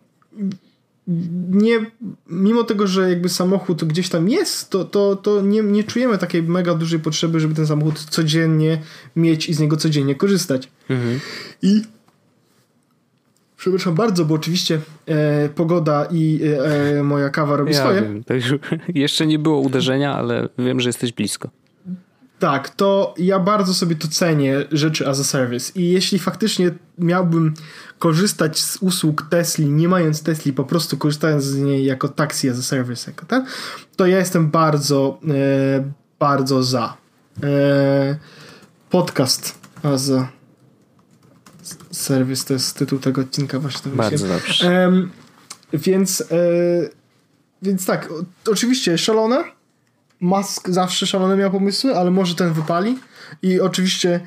nie, mimo tego, że jakby samochód gdzieś tam jest, to, to, to nie, nie czujemy takiej mega dużej potrzeby, żeby ten samochód codziennie mieć i z niego codziennie korzystać. Mhm. I przepraszam bardzo, bo oczywiście e, pogoda i e, moja kawa robi ja swoje. Wiem, już, jeszcze nie było uderzenia, ale wiem, że jesteś blisko. Tak, to ja bardzo sobie to cenię rzeczy as a service i jeśli faktycznie miałbym korzystać z usług Tesli, nie mając Tesli, po prostu korzystając z niej jako taxi as a service, jako ten, to ja jestem bardzo, e, bardzo za. E, podcast as a service to jest tytuł tego odcinka właśnie. Bardzo dobrze. E, więc, więc tak, oczywiście szalone, Musk zawsze szalone miał pomysły, ale może ten wypali. I oczywiście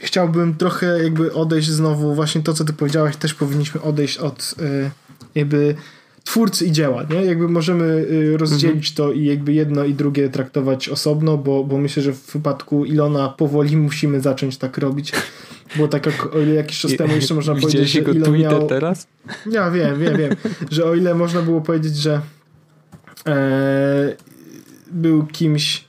chciałbym trochę jakby odejść znowu, właśnie to, co ty powiedziałaś, też powinniśmy odejść od y, jakby twórcy i dzieła, nie? Jakby możemy y, rozdzielić mhm. to i jakby jedno i drugie traktować osobno, bo, bo myślę, że w wypadku Ilona powoli musimy zacząć tak robić, bo tak jak o ile jakiś czas temu jeszcze można powiedzieć, że Ilon miał... teraz? Ja wiem, wiem, wiem, że o ile można było powiedzieć, że e, był kimś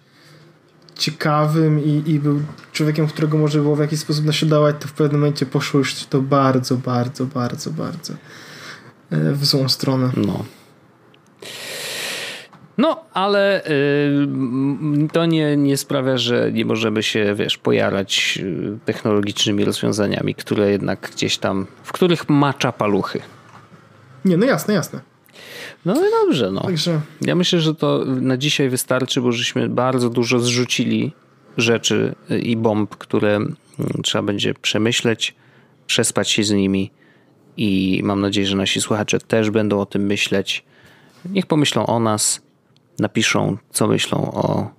ciekawym i, i był człowiekiem, którego może było w jakiś sposób naśladować, to w pewnym momencie poszło już to bardzo, bardzo, bardzo, bardzo e, w złą stronę. No. No, ale y, to nie, nie sprawia, że nie możemy się, wiesz, pojarać y, technologicznymi rozwiązaniami, które jednak gdzieś tam, w których macza paluchy. Nie, no jasne, jasne. No i dobrze, no. Także... Ja myślę, że to na dzisiaj wystarczy, bo żeśmy bardzo dużo zrzucili rzeczy i bomb, które mm, trzeba będzie przemyśleć, przespać się z nimi i mam nadzieję, że nasi słuchacze też będą o tym myśleć. Niech pomyślą o nas, napiszą, co myślą o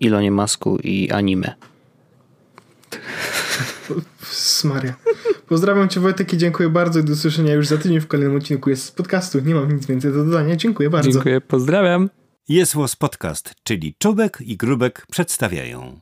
Ilonie Masku i anime. Smaria. Pozdrawiam Cię Wojtek i dziękuję bardzo i do usłyszenia już za tydzień w kolejnym odcinku jest z podcastu. Nie mam nic więcej do dodania. Dziękuję bardzo. Dziękuję, pozdrawiam. Jest Podcast, czyli Czubek i Grubek przedstawiają.